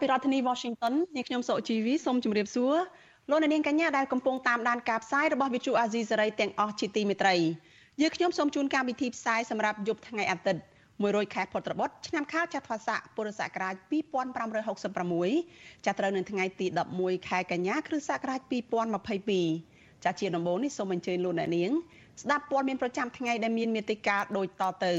ពីរដ្ឋធានី Washington នាងខ្ញុំសុជីវីសូមជម្រាបសួរលោកអ្នកនាងកញ្ញាដែលកំពុងតាមដានការផ្សាយរបស់ Vuthu Azizi Serai ទាំងអស់ជាទីមេត្រីយើងខ្ញុំសូមជូនកម្មវិធីផ្សាយសម្រាប់យប់ថ្ងៃអាទិត្យ100ខែពុត្របុត្រឆ្នាំខាលចត្វាស័កពុរសករាជ2566ចាប់ត្រូវនៅថ្ងៃទី11ខែកញ្ញាគ្រិស្តសករាជ2022ចាជាដំបូងនេះសូមអញ្ជើញលោកអ្នកនាង ស្ដាប់ព័ត៌មានប្រចាំថ្ងៃដែលមានមេតិការដូចតទៅ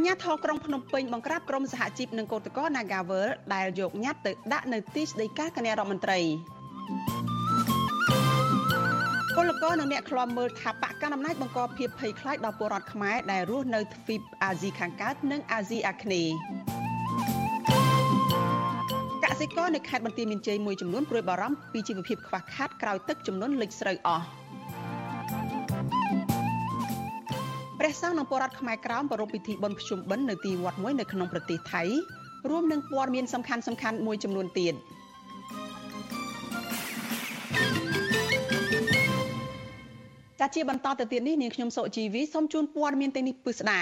ញ្ញាធរក្រុងភ្នំពេញបង្ក្រាបក្រុមសហជីពនិងកោតក្រ Nagavel ដែលយកញត្តិទៅដាក់នៅទីស្តីការគណៈរដ្ឋមន្ត្រីពលករនិងអ្នកខ្លាំមើលថាបកកណ្ដាលអំណាចបង្កភាពភ័យខ្លាចដល់ពលរដ្ឋខ្មែរដែលរស់នៅទ្វីបអាស៊ីខាងកើតនិងអាស៊ីអាគ្នេយ៍កសិករនៅខេត្តបន្ទាយមានជ័យមួយចំនួនព្រួយបារម្ភពីជីវភាពខ្វះខាតក្រោយទឹកចំនួនលិចស្រូវអស់ ព្រះសង្ឃនិងពលរដ្ឋខ្មែរក្រោមប្រារព្ធពិធីបុណ្យភ្ជុំបិណ្ឌនៅទីវត្តមួយនៅក្នុងប្រទេសថៃរួមនឹងព័ត៌មានសំខាន់សំខាន់មួយចំនួនទៀត។ចាជាបន្តទៅទៀតនេះនាងខ្ញុំសុជីវីសូមជូនព័ត៌មានទាំងនេះពិស្ដា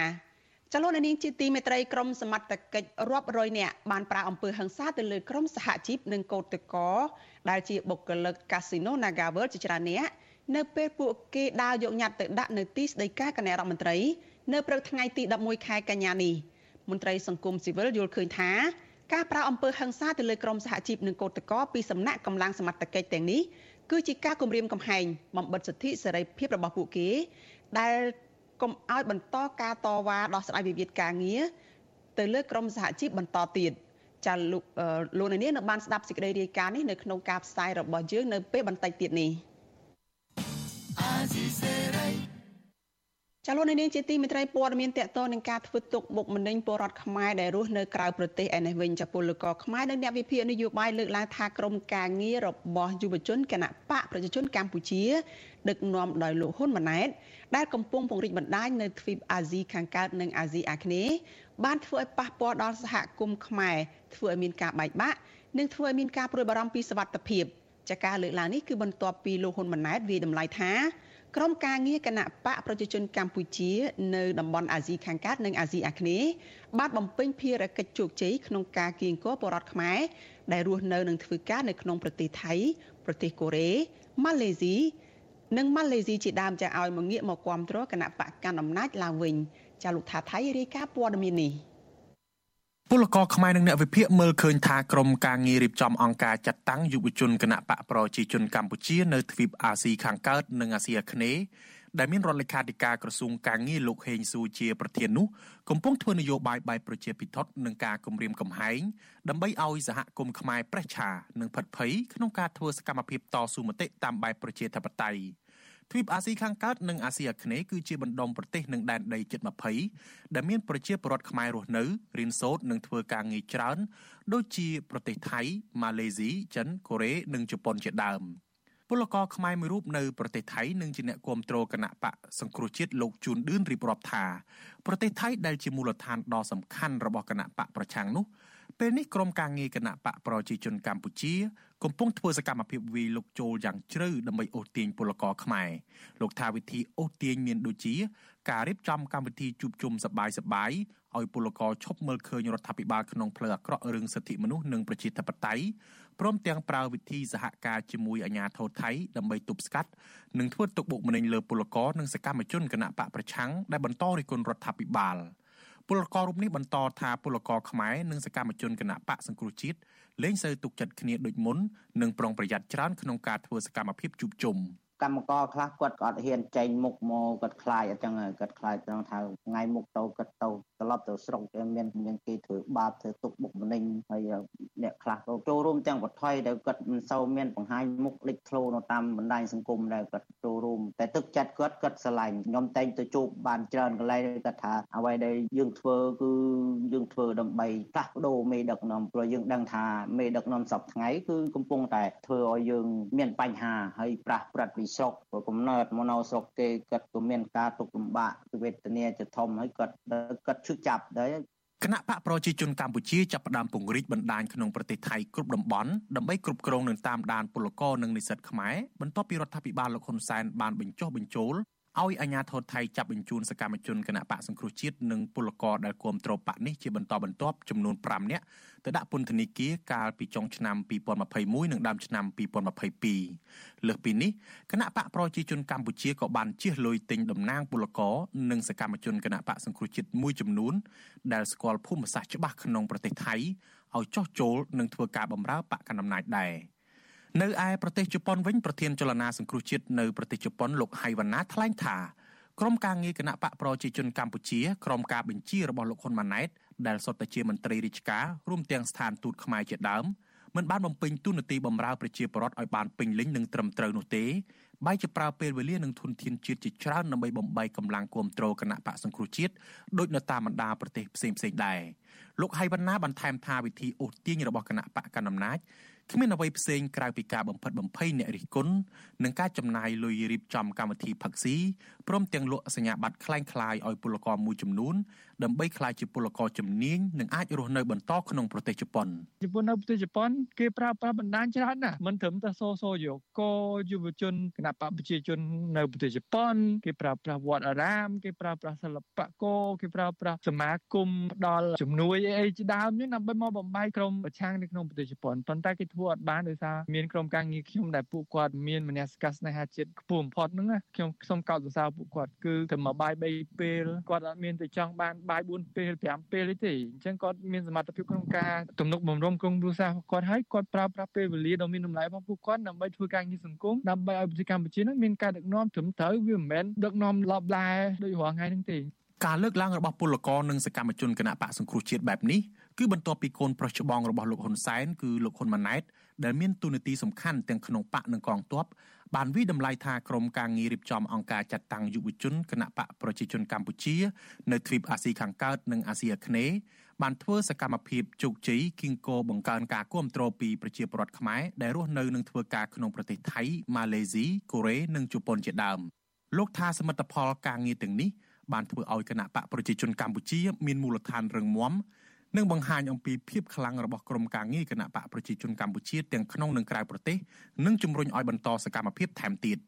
ចលនានាងជាទីមេត្រីក្រមសមត្ថកិច្ចរាប់រយនាក់បានប្រាអំពើហិង្សាទៅលើក្រុមសហជីពនិងកោតតកដែលជាបុគ្គលិកកាស៊ីណូ Nagaworld ជាច្រើននាក់ នៅពេលពួកគេដើរយកញត្តិទៅដាក់នៅទីស្តីការគណៈរដ្ឋមន្ត្រីនៅព្រឹកថ្ងៃទី11ខែកញ្ញានេះមន្ត្រីសង្គមស៊ីវិលយល់ឃើញថាការប្រាអំពើហិង្សាទៅលើក្រុមសហជីពនិងកោតតកពីសំណាក់កម្លាំងសមត្ថកិច្ចទាំងនេះគឺជាការគម្រាមកំហែងបំបិតសិទ្ធិសេរីភាពរបស់ពួកគេ ដែលកុំឲ្យបន្តការតវ៉ាដោះស្រាយវិវាទការងារទៅលើក្រមសហជីពបន្តទៀតចាលោកលោកនាងនៅបានស្ដាប់សេចក្តីរាយការណ៍នេះនៅក្នុងការផ្សាយរបស់យើងនៅពេលបន្តិចទៀតនេះ ចាលោកនាងជាទីមេត្រីព័ត៌មានតកតនឹងការធ្វើទុកបុកម្នេញពលរដ្ឋខ្មែរដែលរស់នៅក្រៅប្រទេសឯនេះវិញចាពលករខ្មែរនិងអ្នកវិភាគនយោបាយលើកឡើងថាក្រមការងាររបស់យុវជនគណៈបកប្រជាជនកម្ពុជា ដឹកនាំដោយលោកហ៊ុនម៉ាណែតដែលកំពុងពង្រីកបណ្ដាញនៅទ្វីបអាស៊ីខាងកើតនិងអាស៊ីអាគ្នេយ៍បានធ្វើឲ្យប៉ះពាល់ដល់សហគមន៍ខ្មែរធ្វើឲ្យមានការបែកបាក់និងធ្វើឲ្យមានការព្រួយបារម្ភពីសវត្ថិភាពចាការលើកឡើងនេះគឺបន្ទាប់ពីលោកហ៊ុនម៉ាណែតវាយតម្លៃថា ក្រុមការងារគណៈបកប្រជាជនកម្ពុជា នៅតំបន់អាស៊ីខាងកើតនិងអាស៊ីអាគ្នេយ៍បានបំពេញភារកិច្ចជោគជ័យក្នុងការគៀងគរបរដ្ឋខ្មែរដែលរស់នៅនិងធ្វើការនៅក្នុងប្រទេសថៃប្រទេសកូរ៉េម៉ាឡេស៊ីនិងម៉ាឡេស៊ីជាដើមចាឲ្យមកងាកមកគ្រប់គ្រងគណៈបកកាន់អំណាចឡើងវិញចាលោកថាថៃរាយការណ៍ព័ត៌មាននេះ ពលករខ្មែរនិងអ្នកវិភាគមើលឃើញថាក្រមការងាររៀបចំអង្គការចាត់តាំងយុវជនគណៈបកប្រជាជនកម្ពុជានៅទ្វីបអាស៊ីខាងកើតនិងអាស៊ីអាគ្នេយ៍ដែលមានរដ្ឋលេខាធិការក្រសួងការងារលោកហេងស៊ូជាប្រធាននោះកំពុងធ្វើនយោបាយបែបប្រជាពិធនិងការគម្រាមកំហែងដើម្បីឲ្យសហគមន៍ខ្មែរប្រេះឆានិងផិតភ័យក្នុងការធ្វើសកម្មភាពតស៊ូមតិតាមបែបប្រជាធិបតេយ្យ ទ្វីបអាស៊ីខាងកើតនិងអាស៊ីអាគ្នេយ៍គឺជាបណ្ដុំប្រទេសនិងដែនដីជិត20ដែលមានប្រជាពលរដ្ឋខ្មែររស់នៅរៀនសូត្រនិងធ្វើការងារច្រើន ដូចជាប្រទេសថៃម៉ាឡេស៊ីចិនកូរ៉េនិងជប៉ុនជាដើមពលករខ្មែរមួយរូបនៅប្រទេសថៃនិងជាអ្នកគ្រប់គ្រងគណៈបកសង្គ្រោះជាតិលោកជូនឌឿនរៀបរាប់ថាប្រទេសថៃដែលជាមូលដ្ឋានដ៏សំខាន់របស់គណៈបកប្រឆាំងនោះ ពេលនេះក្រុមការងារគណៈបកប្រជាជនកម្ពុជា កំពុងធ្វើសកម្មភាពវាយលុកចូលយ៉ាងជ្រៅដើម្បីអូសទាញពលករខ្មែរលោកថាវិធីអូសទាញមានដូចជា ការរៀបចំកម្មវិធីជួបជុំសប្បាយសប្បាយឲ្យពលករឈប់មើលឃើញរដ្ឋាភិបាលក្នុងផ្លូវអាក្រក់រឿងសិទ្ធិមនុស្សនិងប្រជាធិបតេយ្យព្រមទាំងប្រើវិធីសហការជាមួយអាជ្ញាធរថៃដើម្បីទប់ស្កាត់និងធ្វើទុកបុកម្នេញលើពលករនិងសកម្មជនគណៈបកប្រឆាំងដែលបន្តរិះគន់រដ្ឋាភិបាល។ ពលកររូបនេះបន្តថាពលករខ្មែរនិងសកម្មជនគណៈបកសង្គ្រោះជាតិលែងសូវទុកចិត្តគ្នាដូចមុននិងប្រុងប្រយ័ត្នច្រើនក្នុងការធ្វើសកម្មភាពជួបជុំ កម្មករខ្លះគាត់ក៏អត់ហ៊ានចេញមុខមកគាត់ខ្លាចអញ្ចឹងគាត់ខ្លាចត្រង់ថាថ្ងៃមុខទៅគាត់ទៅត្រឡប់ទៅស្រុកគេមានមានគេធ្វើបាបធ្វើទុកបុកម្នេញហើយអ្នកខ្លះក៏ចូលរួមទាំងបថុយដែលគាត់មិនសូវមានបង្ហាញមុខលេចធ្លោនៅតាមបណ្ដាញសង្គមដែលគាត់ចូលរួមតែទឹកចិត្តគាត់គាត់ស្រឡាញ់ខ្ញុំតែងទៅជួបបានច្រើនកន្លែងគាត់ថាអ្វីដែលយើងធ្វើគឺយើងធ្វើដើម្បីផ្លាស់ប្ដូរមេដឹកនាំព្រោះយើងដឹងថាមេដឹកនាំសពថ្ងៃគឺកំពុងតែធ្វើឲ្យយើងមានបញ្ហាហើយប្រាស់ប្រាត់ពីស្រុកព្រោះកំណើតមកនៅស្រុកគេគាត់ក៏មានការទុកលំបាកវេទនាជាធំហើយគាត់គាត់ឈឺចាប់ដែរគណៈបកប្រជាជនកម្ពុជាចាប់ផ្ដើមពង្រីកបណ្ដាញក្នុងប្រទេសថៃគ្រប់តំបន់ដើម្បីគ្រប់គ្រងនិងតាមដានពលករនិងនិស្សិតខ្មែរបន្ទាប់ពីរដ្ឋាភិបាលលោកហ៊ុនសែនបានបញ្ចុះបញ្ចូល ឲ្យអាជ្ញាធរថៃចាប់បញ្ជូនសកម្មជនគណៈបកសង្គ្រោះជាតិនិងពលករដែលគាំទ្របកនេះជាបន្តបន្ទាប់ចំនួន5នាក់ទៅដាក់ពន្ធនាគារកាលពីចុងឆ្នាំ2021និងដើមឆ្នាំ2022លើសពីនេះគណៈបកប្រជាជនកម្ពុជាក៏បានជៀសលុយទិញតំណាងពលករនិងសកម្មជនគណៈបកសង្គ្រោះជាតិមួយចំនួនដែលស្គាល់ភូមិសាស្ត្រច្បាស់ក្នុងប្រទេសថៃឲ្យចោះចូលនិងធ្វើការបម្រើបកកណ្ដាលអំណាចដែរ។ នៅឯប្រទេសជប៉ុនវិញប្រធានចលនាសង្គ្រោះជាតិនៅប្រទេសជប៉ុនលោកហៃវណ្ណាថ្លែងថាក្រុមការងារគណៈបកប្រជាជនកម្ពុជាក្រុមការបញ្ជារបស់លោកហ៊ុនម៉ាណែតដែលសុទ្ធតែជាមន្ត្រីរាជការរួមទាំងស្ថានទូតខ្មែរជាដើមមិនបានបំពេញតួនាទីបម្រើប្រជាពលរដ្ឋឲ្យបានពេញលេញនិងត្រឹមត្រូវនោះទេបែរជាប្រើពេលវេលានិងធនធានជាតិជាច្រើនដើម្បីបំបីកម្លាំងគ្រប់គ្រងគណៈបកសង្គ្រោះជាតិដូចនៅតាមបណ្ដាប្រទេសផ្សេងៗដែរលោកហៃវណ្ណាបន្ថែមថាវិធីអូសទាញរបស់គណៈបកកណ្ដាលអំណាច គ្មានអ្វីផ្សេងក្រៅពីការបំផិតបំភ័យអ្នករិះគន់និងការចំណាយលុយរៀបចំកម្មវិធីផឹកស៊ី ព្រមទាំងលក់សញ្ញាបត្រคล้ายៗឲ្យពលករមួយចំនួនដើម្បីក្លាយជាពលករជំនាញនិងអាចរស់នៅបន្តក្នុងប្រទេសជប៉ុនជប៉ុននៅប្រទេសជប៉ុនគេប្រើប្រាស់បណ្ដាញច្រើនណាស់មិនត្រឹមតែសូសូយោកយុវជនគណៈបកប្រជាជននៅប្រទេសជប៉ុនគេប្រើប្រាស់វត្តអារាមគេប្រើប្រាស់សិល្បករគេប្រើប្រាស់សមាគមផ្ដល់ជំនួយអីជាដើមនេះដើម្បីមកបំបីក្រុមប្រឆាំងនៅក្នុងប្រទេសជប៉ុនប៉ុន្តែគេធ្វើអត់បានដោយសារមានក្រុមការងារខ្ញុំដែលពួកគាត់មានមនសិការស្នេហាជាតិខ្ពស់បំផុតហ្នឹងខ្ញុំសូមកោតសរសើរ ពួកគាត់គឺទៅមកបាយ3ពេលគាត់អត់មានទៅចង់បានបាយ4ពេល5ពេលទេអញ្ចឹងគាត់មានសមត្ថភាពក្នុងការទំនុកបំរុងក្រុមគ្រួសារគាត់ហើយគាត់ប្រើប្រាស់ពេលវេលាដ៏មានតម្លៃរបស់ពួកគាត់ដើម្បីធ្វើការងារសង្គមដើម្បីឲ្យប្រជាកម្ពុជានឹងមានការដឹកនាំត្រឹមត្រូវវាមិនមែនដឹកនាំលបឡាដូចរាល់ថ្ងៃហ្នឹងទេការលើកឡើងរបស់ពលករនិងសកម្មជនគណៈបកសង្គ្រោះជាតិបែបនេះ គឺបន្ទាប់ពីកូនប្រុសច្បងរបស់លោកហ៊ុនសែនគឺលោកហ៊ុនម៉ាណែតដែលមានទូនាទីសំខាន់ទាំងក្នុងបកនិងកងទ័ពបានវិដំឡៃថាក្រមការងាររៀបចំអង្គការចាត់តាំងយុវជនគណៈបកប្រជាជនកម្ពុជា នៅទ្វីបអាស៊ីខាងកើតនិងអាស៊ីអាគ្នេយ៍បានធ្វើសកម្មភាពជោគជ័យគៀងគរបង្កើនការគ្រប់គ្រងពីប្រជាពលរដ្ឋខ្មែរដែលរស់នៅនិងធ្វើការក្នុងប្រទេសថៃម៉ាឡេស៊ីកូរ៉េនិងជប៉ុនជាដើមលោកថាសមិទ្ធផលការងារទាំងនេះបានធ្វើឲ្យគណៈបកប្រជាជនកម្ពុជា មានមូលដ្ឋានរឹងមាំ និងបង្ហាញអំពីភាពខ្លាំងរបស់ក្រមការងារគណៈបកប្រជាជនកម្ពុជាទាំងក្នុងនិងក្រៅប្រទេសនិងជំរុញឲ្យបន្តសកម្មភាពថែមទៀត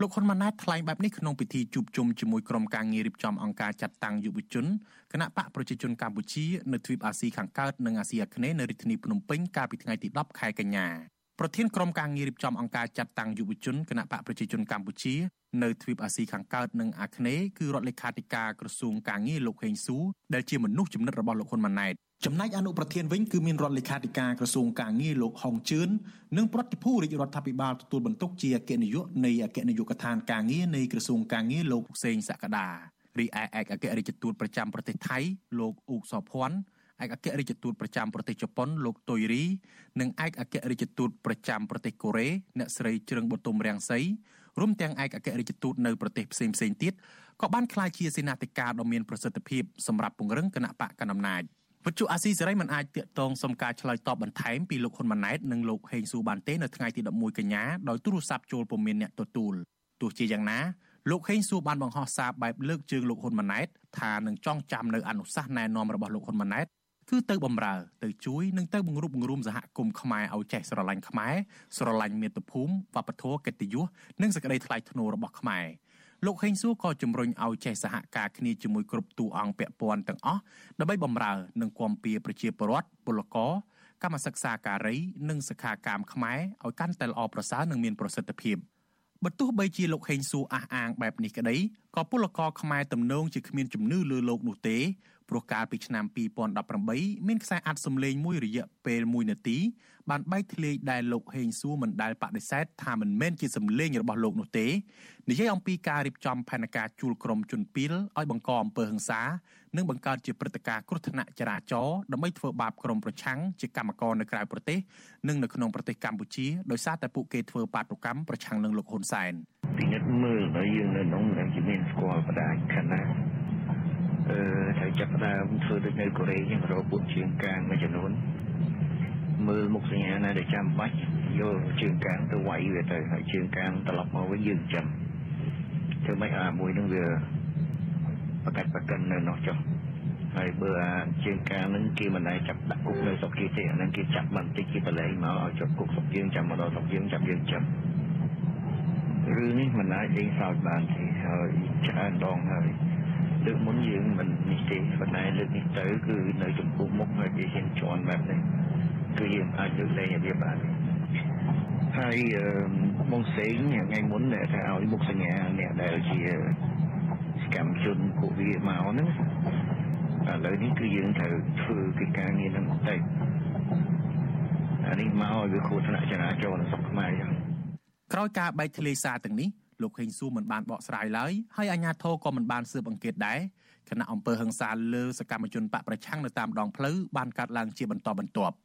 លោកហ៊ុនម៉ាណែតថ្លែងបែបនេះក្នុងពិធីជួបជុំជាមួយក្រុមការងាររៀបចំអង្គការចាត់តាំងយុវជនគណៈបកប្រជាជនកម្ពុជានៅទ្វីបអាស៊ីខាងកើតនិងអាស៊ីអាគ្នេយ៍នៅរាជធានីភ្នំពេញកាលពីថ្ងៃទី10ខែកញ្ញា ប្រធានក្រុមការងាររៀបចំអង្គការចាត់តាំងយុវជនគណៈបកប្រជាជនកម្ពុជានៅទ្វីបអាស៊ីខាងកើតនិងអាគ្នេយ៍គឺរដ្ឋលេខាធិការក្រសួងការងារលោកហេងស៊ូដែលជាមនុស្សចំណិតរបស់លោកហ៊ុនម៉ាណែតចំណែកអនុប្រធានវិញគឺមានរដ្ឋលេខាធិការក្រសួងការងារលោកហុងជឿននិងប្រតិភូរាជរដ្ឋាភិបាលទទួលបន្ទុកជាអគ្គនាយកនៃអគ្គនាយកដ្ឋានការងារនៃក្រសួងការងារលោកសេងសក្តារីឯឯកអគ្គរដ្ឋទូតប្រចាំប្រទេសថៃលោកអ៊ូកសភ័ណ្ឌ ឯកអគ្គរដ្ឋទូតប្រចាំប្រទេសជប៉ុនលោកតុយរីនិងឯកអគ្គរដ្ឋទូតប្រចាំប្រទេសកូរ៉េអ្នកស្រីជ្រឹងបទុមរាំងសីរួមទាំងឯកអគ្គរដ្ឋទូតនៅប្រទេសផ្សេងផ្សេងទៀតក៏បានក្លាយជាសេនាធិការដ៏មានប្រសិទ្ធភាពសម្រាប់ពង្រឹងគណៈបកកណ្ដាលអំណាចវិទ្យុអាស៊ីសេរីមិនអាចតាកតងសុំការឆ្លើយតបបន្ថែមពីលោកហ៊ុនម៉ាណែតនិងលោកហេងស៊ូបានទេនៅថ្ងៃទី11កញ្ញាដោយទូរស័ព្ទចូលពុំមានអ្នកទទួលទោះជាយ៉ាងណាលោកហេងសួរបានបង្ហោះសារបែបលើកជើងលោកហ៊ុនម៉ាណែតថានឹងចងចាំនៅអនុសាសន៍ណែនាំរបស់លោកហ៊ុនម៉ាណែត គឺទៅបំរើ ទៅជួយនិងទៅបង្រួបបង្រួមសហគមន៍ខ្មែរឲ្យចេះស្រឡាញ់ខ្មែរស្រឡាញ់មាតុភូមិវប្បធម៌កិត្តិយសនិងសេចក្តីថ្លៃថ្នូររបស់ខ្មែរលោកហេងសួរក៏ជំរុញឲ្យចេះសហការគ្នាជាមួយគ្រប់តួអង្គពាក់ព័ន្ធទាំងអស់ដើម្បីបំរើនិងគាំពៀប្រជាពលរដ្ឋពលករកម្មសិក្សាការីនិងសិក្ខាកាមខ្មែរឲ្យកាន់តែល្អប្រសើរនិងមានប្រសិទ្ធភាពបើទោះបីជាលោកហេងសួរអះអាងបែបនេះក្តីក៏ពលករខ្មែរទំនងជាគ្មានជំនឿលើលោកនោះទេ ព្រោះកាលពីឆ្នាំ2018មានខ្សែអាត់សំឡេងមួយរយៈពេល1នាទីបានបែកធ្លាយដែលលោកហេងសួរមិនដែលបដិសេធថាមិនមែនជាសំឡេងរបស់លោកនោះទេនិយាយអំពីការរៀបចំផែនការជួលក្រុមជនពីលឲ្យបង្កអំពើហិង្សានិងបង្កើតជាព្រឹត្តិការណ៍គ្រោះថ្នាក់ចរាចរណ៍ដើម្បីធ្វើបាបក្រុមប្រឆាំងជាកម្មករនៅក្រៅប្រទេសនិងនៅក្នុងប្រទេសកម្ពុជាដោយសារតែពួកគេធ្វើបាតុកម្មប្រឆាំងនឹងលោកហ៊ុនសែនពិនិត្យមើលដល់យើងនៅក្នុងដែលជាមានស្គាល់បដាខណៈ អឺត្រូវចាប់ផ្ដើមធ្វើដូចនៅកូរ៉េយ៉ាងរកពួកជាងកាងមួយចំនួនមើលមុខសញ្ញាណាដែលចាំបាច់យកជើងកាងទៅវាយវាទៅហើយជើងកាងត្រឡប់មកវិញយើងចាំធ្វើម៉េចអាមួយនឹងវាប្រកាច់ប្រកិននៅនោះចុះហើយបើអាជើងកាងនឹងគេមិនដែរចាប់ដាក់គុកនៅស្រុកគេទេអានឹងគេចាប់បន្តិចគេបលែងមកឲ្យជាប់គុកស្រុកយើងចាំមកដល់ស្រុកយើងចាប់យើងចាំរឿងនេះមិនអាចលេងសើចបានទេហើយច្រើនដងហើយ លើកមុនយើងមិននេះទេប៉ុន្តែលើកនេះទៅគឺនៅចំពោះមុខហើយគេហ៊ានជន់បែបនេះគឺយើងអាចលើកលែងវាបានហើយមកផ្សេងថ្ងៃមុនដែលថាឲ្យមុខសញ្ញាអ្នកដែលជាសកម្មជនពួកវាមកហ្នឹងឥឡូវនេះគឺយើងត្រូវធ្វើកិច្ចការងារហ្នឹងបន្តិចអានេះមកឲ្យវាគ្រោះថ្នាក់ចរាចរណ៍នៅស្រុកខ្មែរចឹងក្រោយការបែកធ្លាយសារទាំងនេះ លោកហេងសួរមិនបានបកស្រាយឡើយហើយអាជ្ញាធរក៏មិនបានស៊ើបអង្កេតដែរគណៈអង្គើហឹងសាលើសកម្មជនបកប្រឆាំងនៅតាមដងផ្លូវបានកាត់ឡើងជាបន្តបន្ទាប់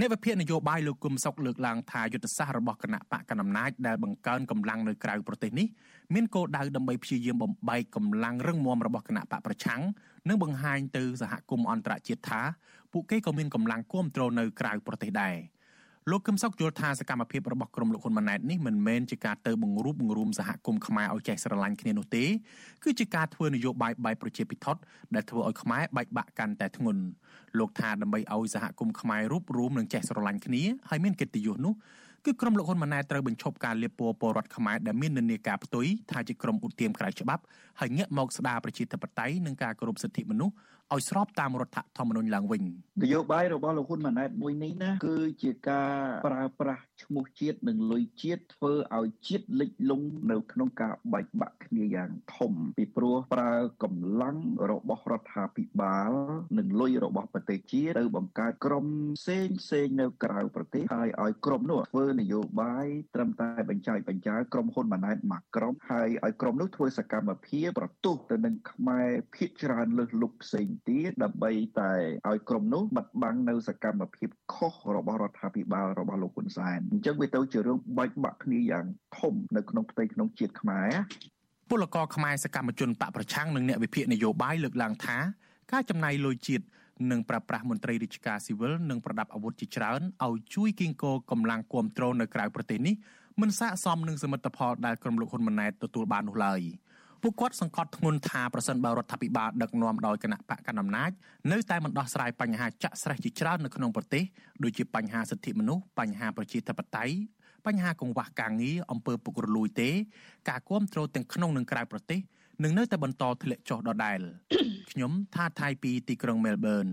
អ្នកវិភាគនយោបាយលោកគឹមសុកលើកឡើងថាយុទ្ធសាស្ត្ររបស់គណៈបកកណ្ដាលអំណាចដែលបង្កើនកម្លាំងនៅក្រៅប្រទេសនេះមានគោលដៅដើម្បីព្យាយាមបំបែកកម្លាំងរឹងមាំរបស់គណៈបកប្រឆាំងនិងបង្ហាញទៅសហគមន៍អន្តរជាតិថាពួកគេក៏មានកម្លាំងគ្រប់គ្រងនៅក្រៅប្រទេសដែរ។ លោកកឹមសុខយល់ថាសកម្មភាពរបស់ក្រុមលោកហ៊ុនម៉ាណែតនេះមិនមែនជាការទៅបង្រួបបង្រួមសហគមន៍ខ្មែរឲ្យចេះស្រឡាញ់គ្នានោះទេគឺជាការធ្វើនយោបាយបែបប្រជាពិធដ្ឋដែលធ្វើឲ្យខ្មែរបែកបាក់កាន់តែធ្ងន់លោកថាដើម្បីឲ្យសហគមន៍ខ្មែររួបរวมនិងចេះស្រឡាញ់គ្នាហើយមានកិត្តិយសនោះគឺក្រុមលោកហ៊ុនម៉ាណែតត្រូវបញ្ឈប់ការលៀបពណ៌ពលរដ្ឋខ្មែរដែលមាននិន្នាការផ្ទុយថាជាក្រុមឧទាមក្រៅច្បាប់ហើយងាកមកស្ដារប្រជាធិបតេយ្យនិងការគោរពសិទ្ធិមនុស្ស ឲ្យស្របតាមរដ្ឋធម្មនុញ្ញឡើងវិញនយោបាយរបស់លោកហ៊ុនម៉ាណែតមួយនេះណាគឺជាការប្រើប្រាស់ ឈ្មោះជាតិនិងលុយជាតិធ្វើឲ្យជាតិលិចលង់នៅក្នុងការបែកបាក់គ្នាយ៉ាងធំពីព្រោះប្រើកម្លាំងរបស់រដ្ឋាភិបាលនិងលុយរបស់ប្រទេសជាតិទៅបង្កើតក្រុមផ្សេងផ្សេងនៅក្រៅប្រទេសហើយឲ្យក្រុមនោះធ្វើនយោបាយត្រឹមតែបញ្ចាយបញ្ចាយក្រុមហ៊ុនម៉ាណែតមួយក្រុមហើយឲ្យក្រុមនោះធ្វើសកម្មភាពប្រទុះទៅនឹងខ្មែរភាគច្រើនលើសលុបផ្សេងទៀតដើម្បីតែឲ្យក្រុមនោះបាត់បង់នៅសកម្មភាពខុសរបស់រដ្ឋាភិបាលរបស់លោកហ៊ុនសែនអញ្ចឹងវាទៅជារឿងបែកបាក់គ្នាយ៉ាងធំនៅក្នុងផ្ទៃក្នុងជាតិខ្មែរពលករខ្មែរសកម្មជនបកប្រឆាំងនិងអ្នកវិភាគនយោបាយលើកឡើងថាការចំណាយលុយជាតិនិងប្រើប្រាស់មន្ត្រីរាជការស៊ីវិលនិងប្រដាប់អាវុធជាច្រើនឲ្យជួយគៀងគរកម្លាំងគ្រប់គ្រងនៅក្រៅប្រទេសនេះមិនស័ក្តិសមនឹងសមិទ្ធផលដែលក្រុមលោកហ៊ុនម៉ាណែតទទួលបាននោះឡើយ។ ពួកគាត់សង្កត់ធ្ងន់ថាប្រសិនបើរដ្ឋាភិបាលដឹកនាំដោយគណៈបកកណ្ដាលអំណាចនៅតែមិនដោះស្រាយបញ្ហាចាក់ស្រេះជាច្រើននៅក្នុងប្រទេសដូចជាបញ្ហាសិទ្ធិមនុស្សបញ្ហាប្រជាធិបតេយ្យបញ្ហាកង្វះការងារអំពើពុករលួយទេ ការគ្រប់គ្រងទាំងក្នុងនិងក្រៅប្រទេសនឹងនៅតែបន្តធ្លាក់ចុះដដែលខ្ញុំថាថៃពីទីក្រុងមែលប៊ន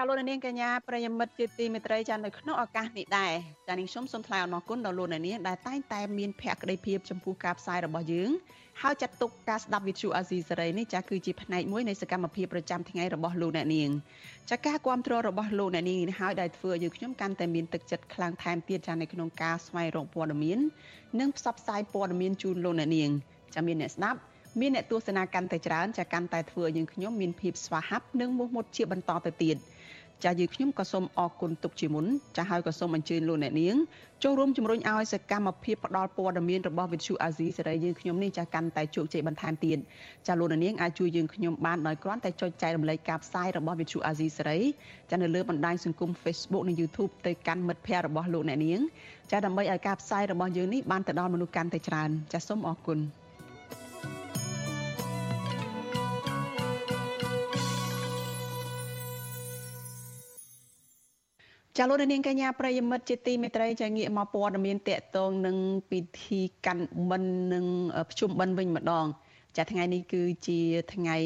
ចាលោកនាងកញ្ញាប្រិយមិត្តជាទីមេត្រីចានៅក្នុងឱកាសនេះដែរចានាងខ្ញុំសូមថ្លែងអំណរគុណដល់លោកនាងដែលតែងតែមានភក្ដីភាពចំពោះការផ្សាយរបស់យើងហើយចាត់ទុកការស្ដាប់វិទ្យុអាស៊ីសេរីនេះចាគឺជាផ្នែកមួយនៃសកម្មភាពប្រចាំថ្ងៃរបស់លោកអ្នកនាងចាការគ្រប់គ្រងរបស់លោកអ្នកនាងនេះហើយដែលធ្វើឲ្យយើងខ្ញុំកាន់តែមានទឹកចិត្តខ្លាំងថែមទៀតចានៅក្នុងការស្វែងរកព័ត៌មាននិងផ្សព្វផ្សាយព័ត៌មានជូនលោកអ្នកនាងចាមានអ្នកស្ដាប់មានអ្នកទស្សនាកាន់តែច្រើនចាកាន់តែធ្វើឲ្យយើងខ្ញុំមានភាពស្វាហាប់និងមោះមុតជាបន្តទៅទៀត។ ចាយើងខ្ញុំក៏សូមអរគុណទុកជាមុនចាហើយក៏សូមអញ្ជើញលោកអ្នកនាងចូលរួមជំរុញឲ្យសកម្មភាពផ្ដល់ព័ត៌មានរបស់វិទ្យុអាស៊ីសេរីយើងខ្ញុំនេះចាកាន់តែជោគជ័យបន្ថែមទៀតចាលោកអ្នកនាងអាចជួយយើងខ្ញុំបានដោយគ្រាន់តែចុចចែករំលែកការផ្សាយរបស់វិទ្យុអាស៊ីសេរីចានៅលើបណ្ដាញសង្គម Facebook និង YouTube ទៅកាន់មិត្តភ័ក្តិរបស់លោកអ្នកនាងចាដើម្បីឲ្យការផ្សាយរបស់យើងនេះបានទៅដល់មនុស្សកាន់តែច្រើនចាសូមអរគុណ ចាលោកនាងកញ្ញាប្រិយមិត្តជាទីមេត្រីចាងាកមកព័ត៌មានតកតងនឹងពិធីកាន់បិណ្ឌនិងភ្ជុំបិណ្ឌវិញម្ដង ចាថ្ងៃនេះគឺជាថ្ងៃ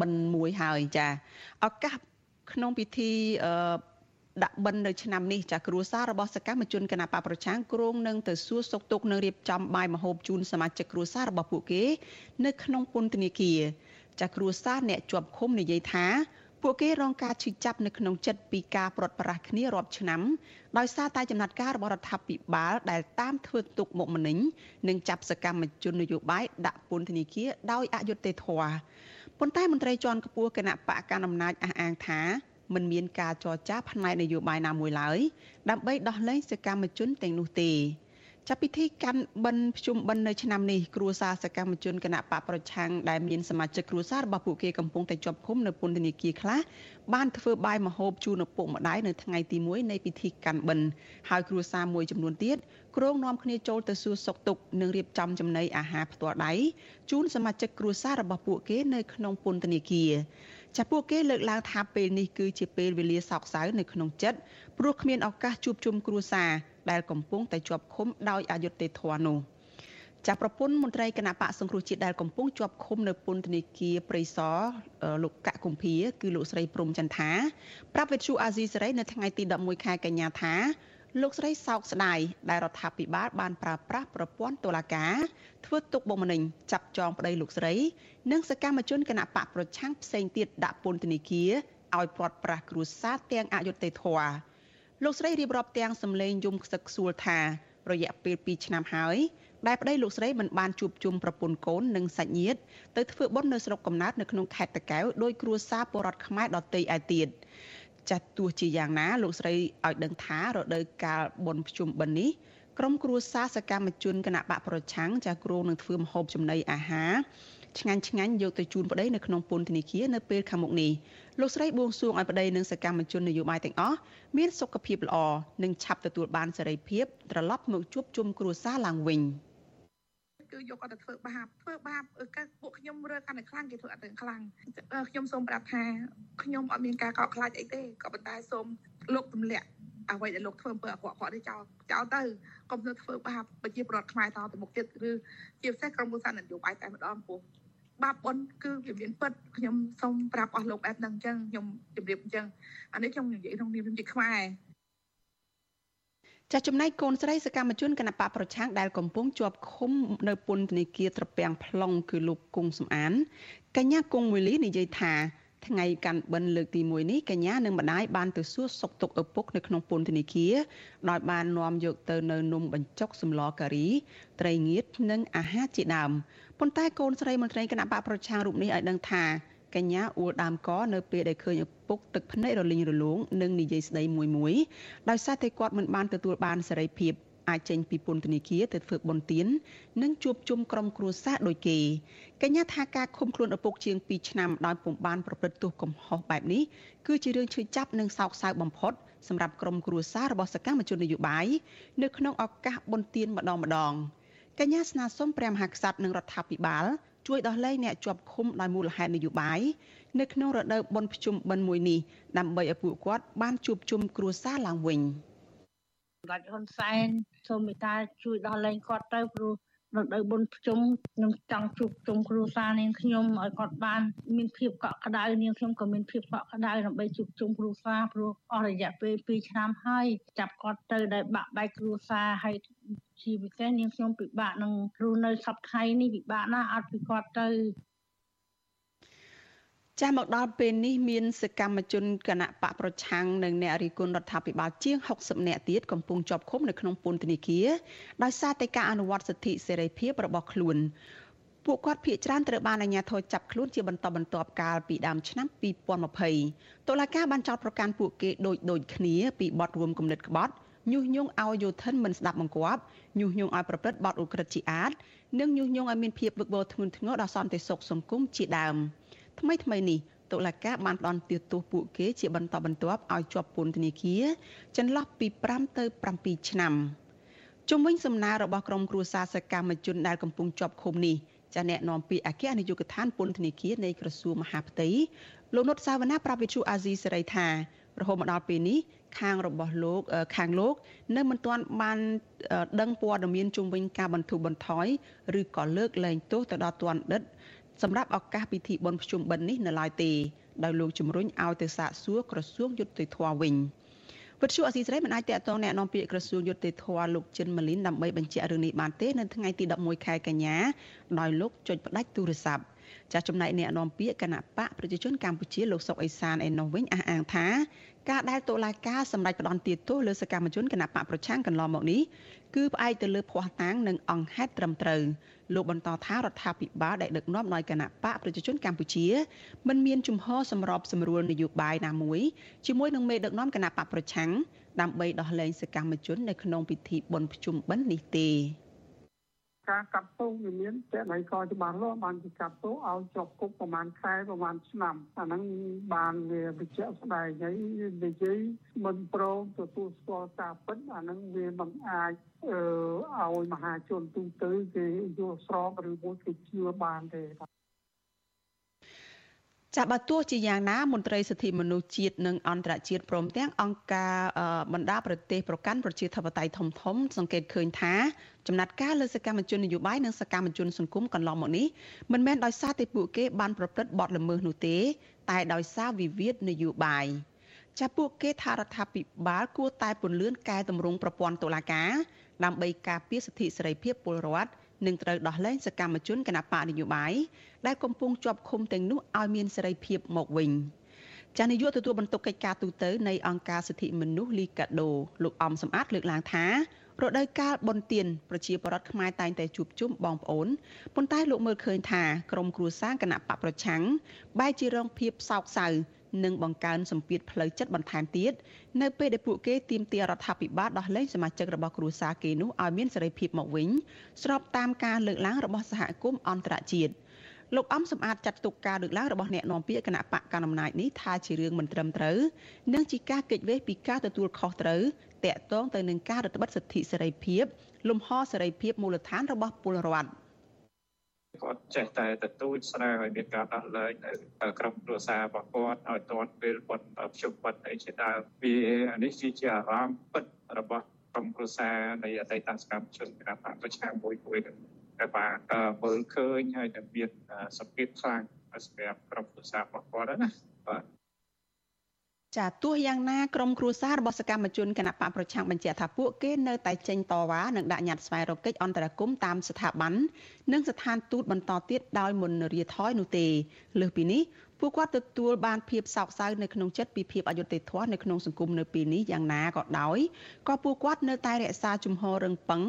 បិណ្ឌមួយហើយចាឱកាសក្នុងពិធីអឺដាក់បិណ្ឌនៅឆ្នាំនេះចាគ្រួសាររបស់សកម្មជនគណបកប្រឆាំងគ្រងនឹងទៅសួរសុខទុក្ខនិងរៀបចំបាយម្ហូបជូនសមាជិកគ្រួសាររបស់ពួកគេ នៅក្នុងពន្ធនាគារចាគ្រួសារអ្នកជាប់ឃុំនិយាយថា ពួកគេរងការឈឺចាប់នៅក្នុងចិត្តពីការប្រត់ប្រាស់គ្នារាប់ឆ្នាំដោយសារតែចំណាត់ការរបស់រដ្ឋាភិបាលដែលតាមធ្វើទុកមុខម្នេញនិងចាប់សកម្មជននយោបាយដាក់ពន្ធនាគារដោយអយុត្តិធម៌ប៉ុន្តែមន្ត្រីជាន់ខ្ពស់គណៈបកកណ្ដាលអំណាចអះអាងថាមិនមានការចរចាផ្នែកនយោបាយណាមួយឡើយដើម្បីដោះលែងសកម្មជនទាំងនោះទេ ចាប់ពិធីកាន់បិណ្ឌភ្ជុំបិណ្ឌនៅឆ្នាំនេះគ្រួសារសកម្មជនគណៈបកប្រឆាំងដែលមានសមាជិកគ្រួសាររបស់ពួកគេកំពុងតែជាប់ឃុំនៅពន្ធនាគារខ្លះបានធ្វើបាយមហូបជូនឪពុកម្ដាយនៅថ្ងៃទី1នៃពិធីកាន់បិណ្ឌហើយគ្រួសារមួយចំនួនទៀតគ្រងនាំគ្នាចូលទៅសួរសុខទុក្ខនិងរៀបចំចំណីអាហារផ្ទាល់ដៃជូនសមាជិកគ្រួសាររបស់ពួកគេនៅក្នុងពន្ធនាគារចាពួកគេលើកឡើងថាពេលនេះគឺជាពេលវេលាសោកសៅនៅក្នុងចិត្តព្រោះគ្មានឱកាសជួបជុំគ្រួសារ ដែលកំពុងតែជាប់ឃុំដោយអយុត្តិធម៌នោះចាប្រពន្ធមន្ត្រីគណៈបកសង្គ្រោះជាតិដែលកំពុងជាប់ឃុំនៅពន្ធនាគារព្រៃសរលោកកកគុម្ភាគឺលោកស្រីព្រំចន្ទថាប្រាប់វិទ្យុអាស៊ីសេរីនៅថ្ងៃទី11ខែកញ្ញាថាលោកស្រីសោកស្ដាយដែលរដ្ឋាភិបាលបានប្រើប្រាស់ប្រព័ន្ធតុលាការធ្វើទុកបុកម្នេញចាប់ចងប្តីលោកស្រី និងសកម្មជនគណៈបកប្រឆាំងផ្សេងទៀតដាក់ពន្ធនាគារឲ្យព្រាត់ប្រាសគ្រួសារទាំងអយុត្តិធម៌ លោកស្រីរៀបរាប់ទាំងសម្លេងយំខ្សឹកខ្សួលថារយៈពេល2ឆ្នាំហើយដែលប្តីលោកស្រីមិនបានជួបជុំប្រពន្ធកូននិងសាច់ញាតិទៅធ្វើបុណ្យនៅស្រុកកំណើតនៅក្នុងខេត្តតាកែវដោយគ្រួសារពលរដ្ឋខ្មែរដទៃឯទៀតចាស់ទោះជាយ៉ាងណាលោកស្រីឲ្យដឹងថារដូវកាលបុណ្យភ្ជុំបិណ្ឌនេះក្រុមគ្រួសារសកម្មជនគណៈបកប្រឆាំងចាស់គ្រងនឹងធ្វើម្ហូបចំណីអាហារ ឆ្ងាញ់ឆ្ងាញ់យកទៅជូនប្តីនៅក្នុងពន្ធនាគារនៅពេលខាងមុខនេះលោកស្រីបួងសួងឲ្យប្តីនិងសកម្មជននយោបាយទាំងអស់មានសុខភាពល្អនិងឆាប់ទទួលបានសេរីភាពត្រឡប់មកជួបជុំគ្រួសារឡើងវិញគឺយកគាត់ទៅធ្វើបាបធ្វើបាបគឺពួកខ្ញុំរើកាន់តែខ្លាំងគេធ្វើអត់ទៅខ្លាំងខ្ញុំសូមប្រាប់ថាខ្ញុំអត់មានការកោតខ្លាចអីទេក៏ប៉ុន្តែសូមលោកទម្លាក់អ្វីដែលលោកធ្វើអំពើអាក្រក់គាត់នេះចោលចោលទៅកុំទៅធ្វើបាបប្រជាពលរដ្ឋខ្មែរតទៅមុខទៀតឬជាពិសេសក្រុមគូសាននយោបាយតែម្ដងពោះ បាបប៉ុនគឺវាមានពិតខ្ញុំសូមប្រាប់អស់លោកបែបហ្នឹងអញ្ចឹងខ្ញុំជម្រាបអញ្ចឹងអានេះខ្ញុំនិយាយក្នុងនាមជាខ្មែរចាស់ចំណែកកូនស្រីសកម្មជនគណបកប្រឆាំងដែលកំពុងជាប់ឃុំនៅពន្ធនាគារត្រពាំង plong គឺលោកគង់សំអានកញ្ញាគង់មួយលីនិយាយថាថ្ងៃកាន់បិណ្ឌលើកទី1នេះកញ្ញានិងម្ដាយបានទៅសួរសុខទុក្ខឪពុកនៅក្នុងពន្ធនាគារដោយបាននាំយកទៅនៅនំបញ្ចុកសម្លការី ត្រីងៀតនិងអាហារជាដើម ប៉ុន្តែកូនស្រីមន្ត្រីគណៈបកប្រជារូបនេះឲ្យដឹងថាកញ្ញាអួលដើមកនៅពេលដែលឃើញឪពុកទឹកភ្នែករលីងរលោងនិងនិយាយស្ដីមួយមួយដោយសារតែគាត់មិនបានទទួលបានសេរីភាពអាចចេញពីពន្ធនាគារទៅធ្វើបុណ្យទាននិងជួបជុំក្រុមគ្រួសារដូចគេកញ្ញាថាការឃុំខ្លួនឪពុកជាង2ឆ្នាំដោយពុំបានប្រព្រឹត្តទោសកំហុសបែបនេះគឺជារឿងឈឺចាប់និងសោកសៅបំផុតសម្រាប់ក្រុមគ្រួសាររបស់សកម្មជននយោបាយនៅក្នុងឱកាសបុណ្យទានម្ដងម្ដង កញ្ញាស្នើសុំព្រះមហាក្សត្រនិងរដ្ឋាភិបាលជួយដោះលែងអ្នកជាប់ឃុំដោយមូលហេតុនយោបាយនៅក្នុងរដូវបុណ្យភ្ជុំបិណ្ឌមួយនេះដើម្បីឲ្យពួកគាត់បានជួបជុំគ្រួសារឡើងវិញ។សម្ដេចហ៊ុនសែនសូមមេត្តាជួយដោះលែងគាត់ទៅព្រោះ រដូវបុណ្យភ្ជុំខ្ញុំចង់ជួបជុំគ្រួសារនាងខ្ញុំឲ្យគាត់បានមានភាពកក់ក្ដៅនាងខ្ញុំក៏មានភាពកក់ក្ដៅដើម្បីជួបជុំគ្រួសារព្រោះអស់រយៈពេល2ឆ្នាំហើយចាប់គាត់ទៅដែលបាក់បែកគ្រួសារហើយជាពិសេសនាងខ្ញុំពិបាកនឹងរស់នៅសប្តាហ៍នេះពិបាកណាស់អត់ពីគាត់ទៅ ចាស់មកដល់ពេលនេះមានសកម្មជនគណៈបកប្រឆាំងនិងអ្នករិះគន់រដ្ឋាភិបាលជាង60នាក់ទៀតកំពុងជាប់ឃុំនៅក្នុងពន្ធនាគារដោយសារតែការអនុវត្តសិទ្ធិសេរីភាពរបស់ខ្លួនពួកគាត់ភ័យច្រើនត្រូវបានអាជ្ញាធរចាប់ខ្លួនជាបន្តបន្ទាប់កាលពីដើមឆ្នាំ2020តុលាការបានចោទប្រកាន់ពួកគេដូចដូចគ្នាពីបទរួមគំនិតក្បត់ញុះញង់ឲ្យយោធិនមិនស្ដាប់បង្គាប់ញុះញង់ឲ្យប្រព្រឹត្តបទឧក្រិដ្ឋជាអាតនិងញុះញង់ឲ្យមានភាពវឹកវរធ្ងន់ធ្ងរដល់សន្តិសុខសង្គមជាដើម។ ថ្មីថ្មីនេះតុលាការបានផ្តន្ទាទោសពួកគេជាបន្តបន្ទាប់ឲ្យជាប់ពន្ធនាគារចន្លោះពី5ទៅ7ឆ្នាំជុំវិញសំណើរបស់ក្រុមគ្រួសារសកម្មជនដែលកំពុងជាប់ឃុំនេះចាអ្នកនាំពាក្យអគ្គនាយកដ្ឋានពន្ធនាគារនៃក្រសួងមហាផ្ទៃលោកនុតសាវណ្ណាប្រាប់វិទ្យុអាស៊ីសេរីថារហូតមកដល់ពេលនេះខាងរបស់លោកខាងលោកនៅមិនទាន់បានដឹងព័ត៌មានជុំវិញការបន្ធូរបន្ថយឬក៏លើកលែងទោសទៅដល់ទណ្ឌិត សម្រាប់ឱកាសពិធីបុណ្យភ្ជុំបិណ្ឌនេះនៅឡើយទេ ដោយលោកជំរុញឲ្យទៅសាកសួរក្រសួងយុតិធធម៌វិញវិទ្យុអសីសេរីមិនអាចតកតងแนะនាំពាក្យក្រសួងយុតិធធម៌លោកចិនម៉ាលីនដើម្បីបញ្ជាក់រឿងនេះបានទេនៅថ្ងៃទី11ខែកញ្ញាដោយលោកចុចផ្ដាច់ទូរស័ព្ទចាស់ចំណែកអ្នកនាំពាក្យគណៈបកប្រជាជនកម្ពុជាលោកសុកអេសានឯនោះវិញអះអាងថាការដែលតុលាការសម្រេចផ្តន្ទាទោសលើសកម្មជនគណៈបកប្រឆាំងកន្លងមកនេះគឺផ្អែកទៅលើភ័ស្តុតាងនិងអង្គហេតុត្រឹមត្រូវ លោកបន្តថារដ្ឋាភិបាលដែលដឹកនាំដោយគណៈបកប្រជាជនកម្ពុជាមិនមានជំហរសម្របសម្រួលនយោបាយណាមួយជាមួយនឹងមេដឹកនាំគណៈបកប្រឆាំងដើម្បីដោះលែងសកម្មជននៅក្នុងពិធីបុណ្យភ្ជុំបិណ្ឌនេះទេ ការកាត់ទោសវាមានតែណៃក៏ច្បាស់លាស់បានគេកាត់ទោសឲ្យជាប់គុកប្រហែលខែប្រហែលឆ្នាំអាហ្នឹងបានវាបញ្ជាក់ស្ដែងហើយនិយាយមិនព្រមទទួលស្គាល់ការពិតអាហ្នឹងវាមិនអាចអឺឲ្យមហាជនទូទៅគេយល់ស្របឬមួយគេជឿបានទេ ចាបើទោះជាយ៉ាងណាមន្ត្រីសិទ្ធិមនុស្សជាតិនិងអន្តរជាតិព្រមទាំងអង្គការបណ្ដាប្រទេសប្រកាន់ប្រជាធិបតេយ្យធំធំ សង្កេតឃើញថាចំណាត់ការលើសកម្មជននយោបាយនិងសកម្មជនសង្គមកន្លងមកនេះមិនមែនដោយសារតែពួកគេបានប្រព្រឹត្តបទល្មើសនោះទេ តែដោយសារវិវាទនយោបាយចាពួកគេថារដ្ឋាភិបាលគួរតែពន្លឿនកែតម្រង់ប្រព័ន្ធតុលាការដើម្បីការពារសិទ្ធិសេរីភាពពលរដ្ឋ និងត្រូវដោះលែងសកម្មជនគណបកនយោបាយដែលកំពុងជាប់ឃុំទាំងនោះឲ្យមានសេរីភាពមកវិញចានាយកទទួលបន្ទុកកិច្ចការទូតទៅនៃអង្គការសិទ្ធិមនុស្សលីកាដូលោកអំសំអាតលើកឡើងថារដូវកាលបុណ្យទានប្រជាពលរដ្ឋខ្មែរតែងតែជួបជុំបងប្អូនប៉ុន្តែលោកមើលឃើញថាក្រមគ្រួសារគណៈបកប្រឆាំងបែរជារងភាពសោកសៅ និងបង្កើនសម្ពាធផ្លូវចិត្តបន្ថែមទៀតនៅពេលដែលពួកគេទាមទាររដ្ឋាភិបាលដោះលែងសមាជិករបស់គ្រួសារគេនោះឲ្យមានសេរីភាពមកវិញស្របតាមការលើកឡើងរបស់សហគមន៍អន្តរជាតិលោកអំសំអាតចាត់ទុកការលើកឡើងរបស់អ្នកនាំពាក្យគណៈបកកណ្ដាលអំណាចនេះថាជារឿងមិនត្រឹមត្រូវនិងជាការគេចវេះពីការទទួលខុសត្រូវតាក់ទងទៅនឹងការរដ្ឋបិទសិទ្ធិសេរីភាពលំហសេរីភាពមូលដ្ឋានរបស់ពលរដ្ឋ គាត់ចេះតែទទូចស្នើឲ្យមានការដោះលែងនៅក្រុមគ្រួសាររបស់គាត់ឲ្យទាន់ពេលគាត់ភ្ជុំបិទអីជាដើមវានេះជាអារម្មណ៍ពិតរបស់ក្រុមគ្រួសារនៃអតីតសកម្មជនគណបកប្រឆាំងមួយមួយតែបាទមើលឃើញហើយតែមានសម្ពាធខ្លាំងសម្រាប់ក្រុមគ្រួសាររបស់គាត់ណាបាទ ចាទោះយ៉ាងណាក្រុមគ្រួសាររបស់សកម្មជនគណៈបកប្រឆាំងបញ្ជាក់ថាពួកគេនៅតែចេញតវ៉ានិងដាក់ញត្តិស្វែងរកកិច្ចអន្តរាគមន៍តាមស្ថាប័ននិងស្ថានទូតបន្តទៀតដោយមុនរាថយនោះទេលើសពីនេះពួកគាត់ទទួលបានភាពសោកសៅនៅក្នុងចិត្តពីភាពអយុត្តិធម៌នៅក្នុងសង្គមនៅពេលនេះយ៉ាងណាក៏ដោយក៏ពួកគាត់នៅតែរក្សាជំហររឹងប៉ឹង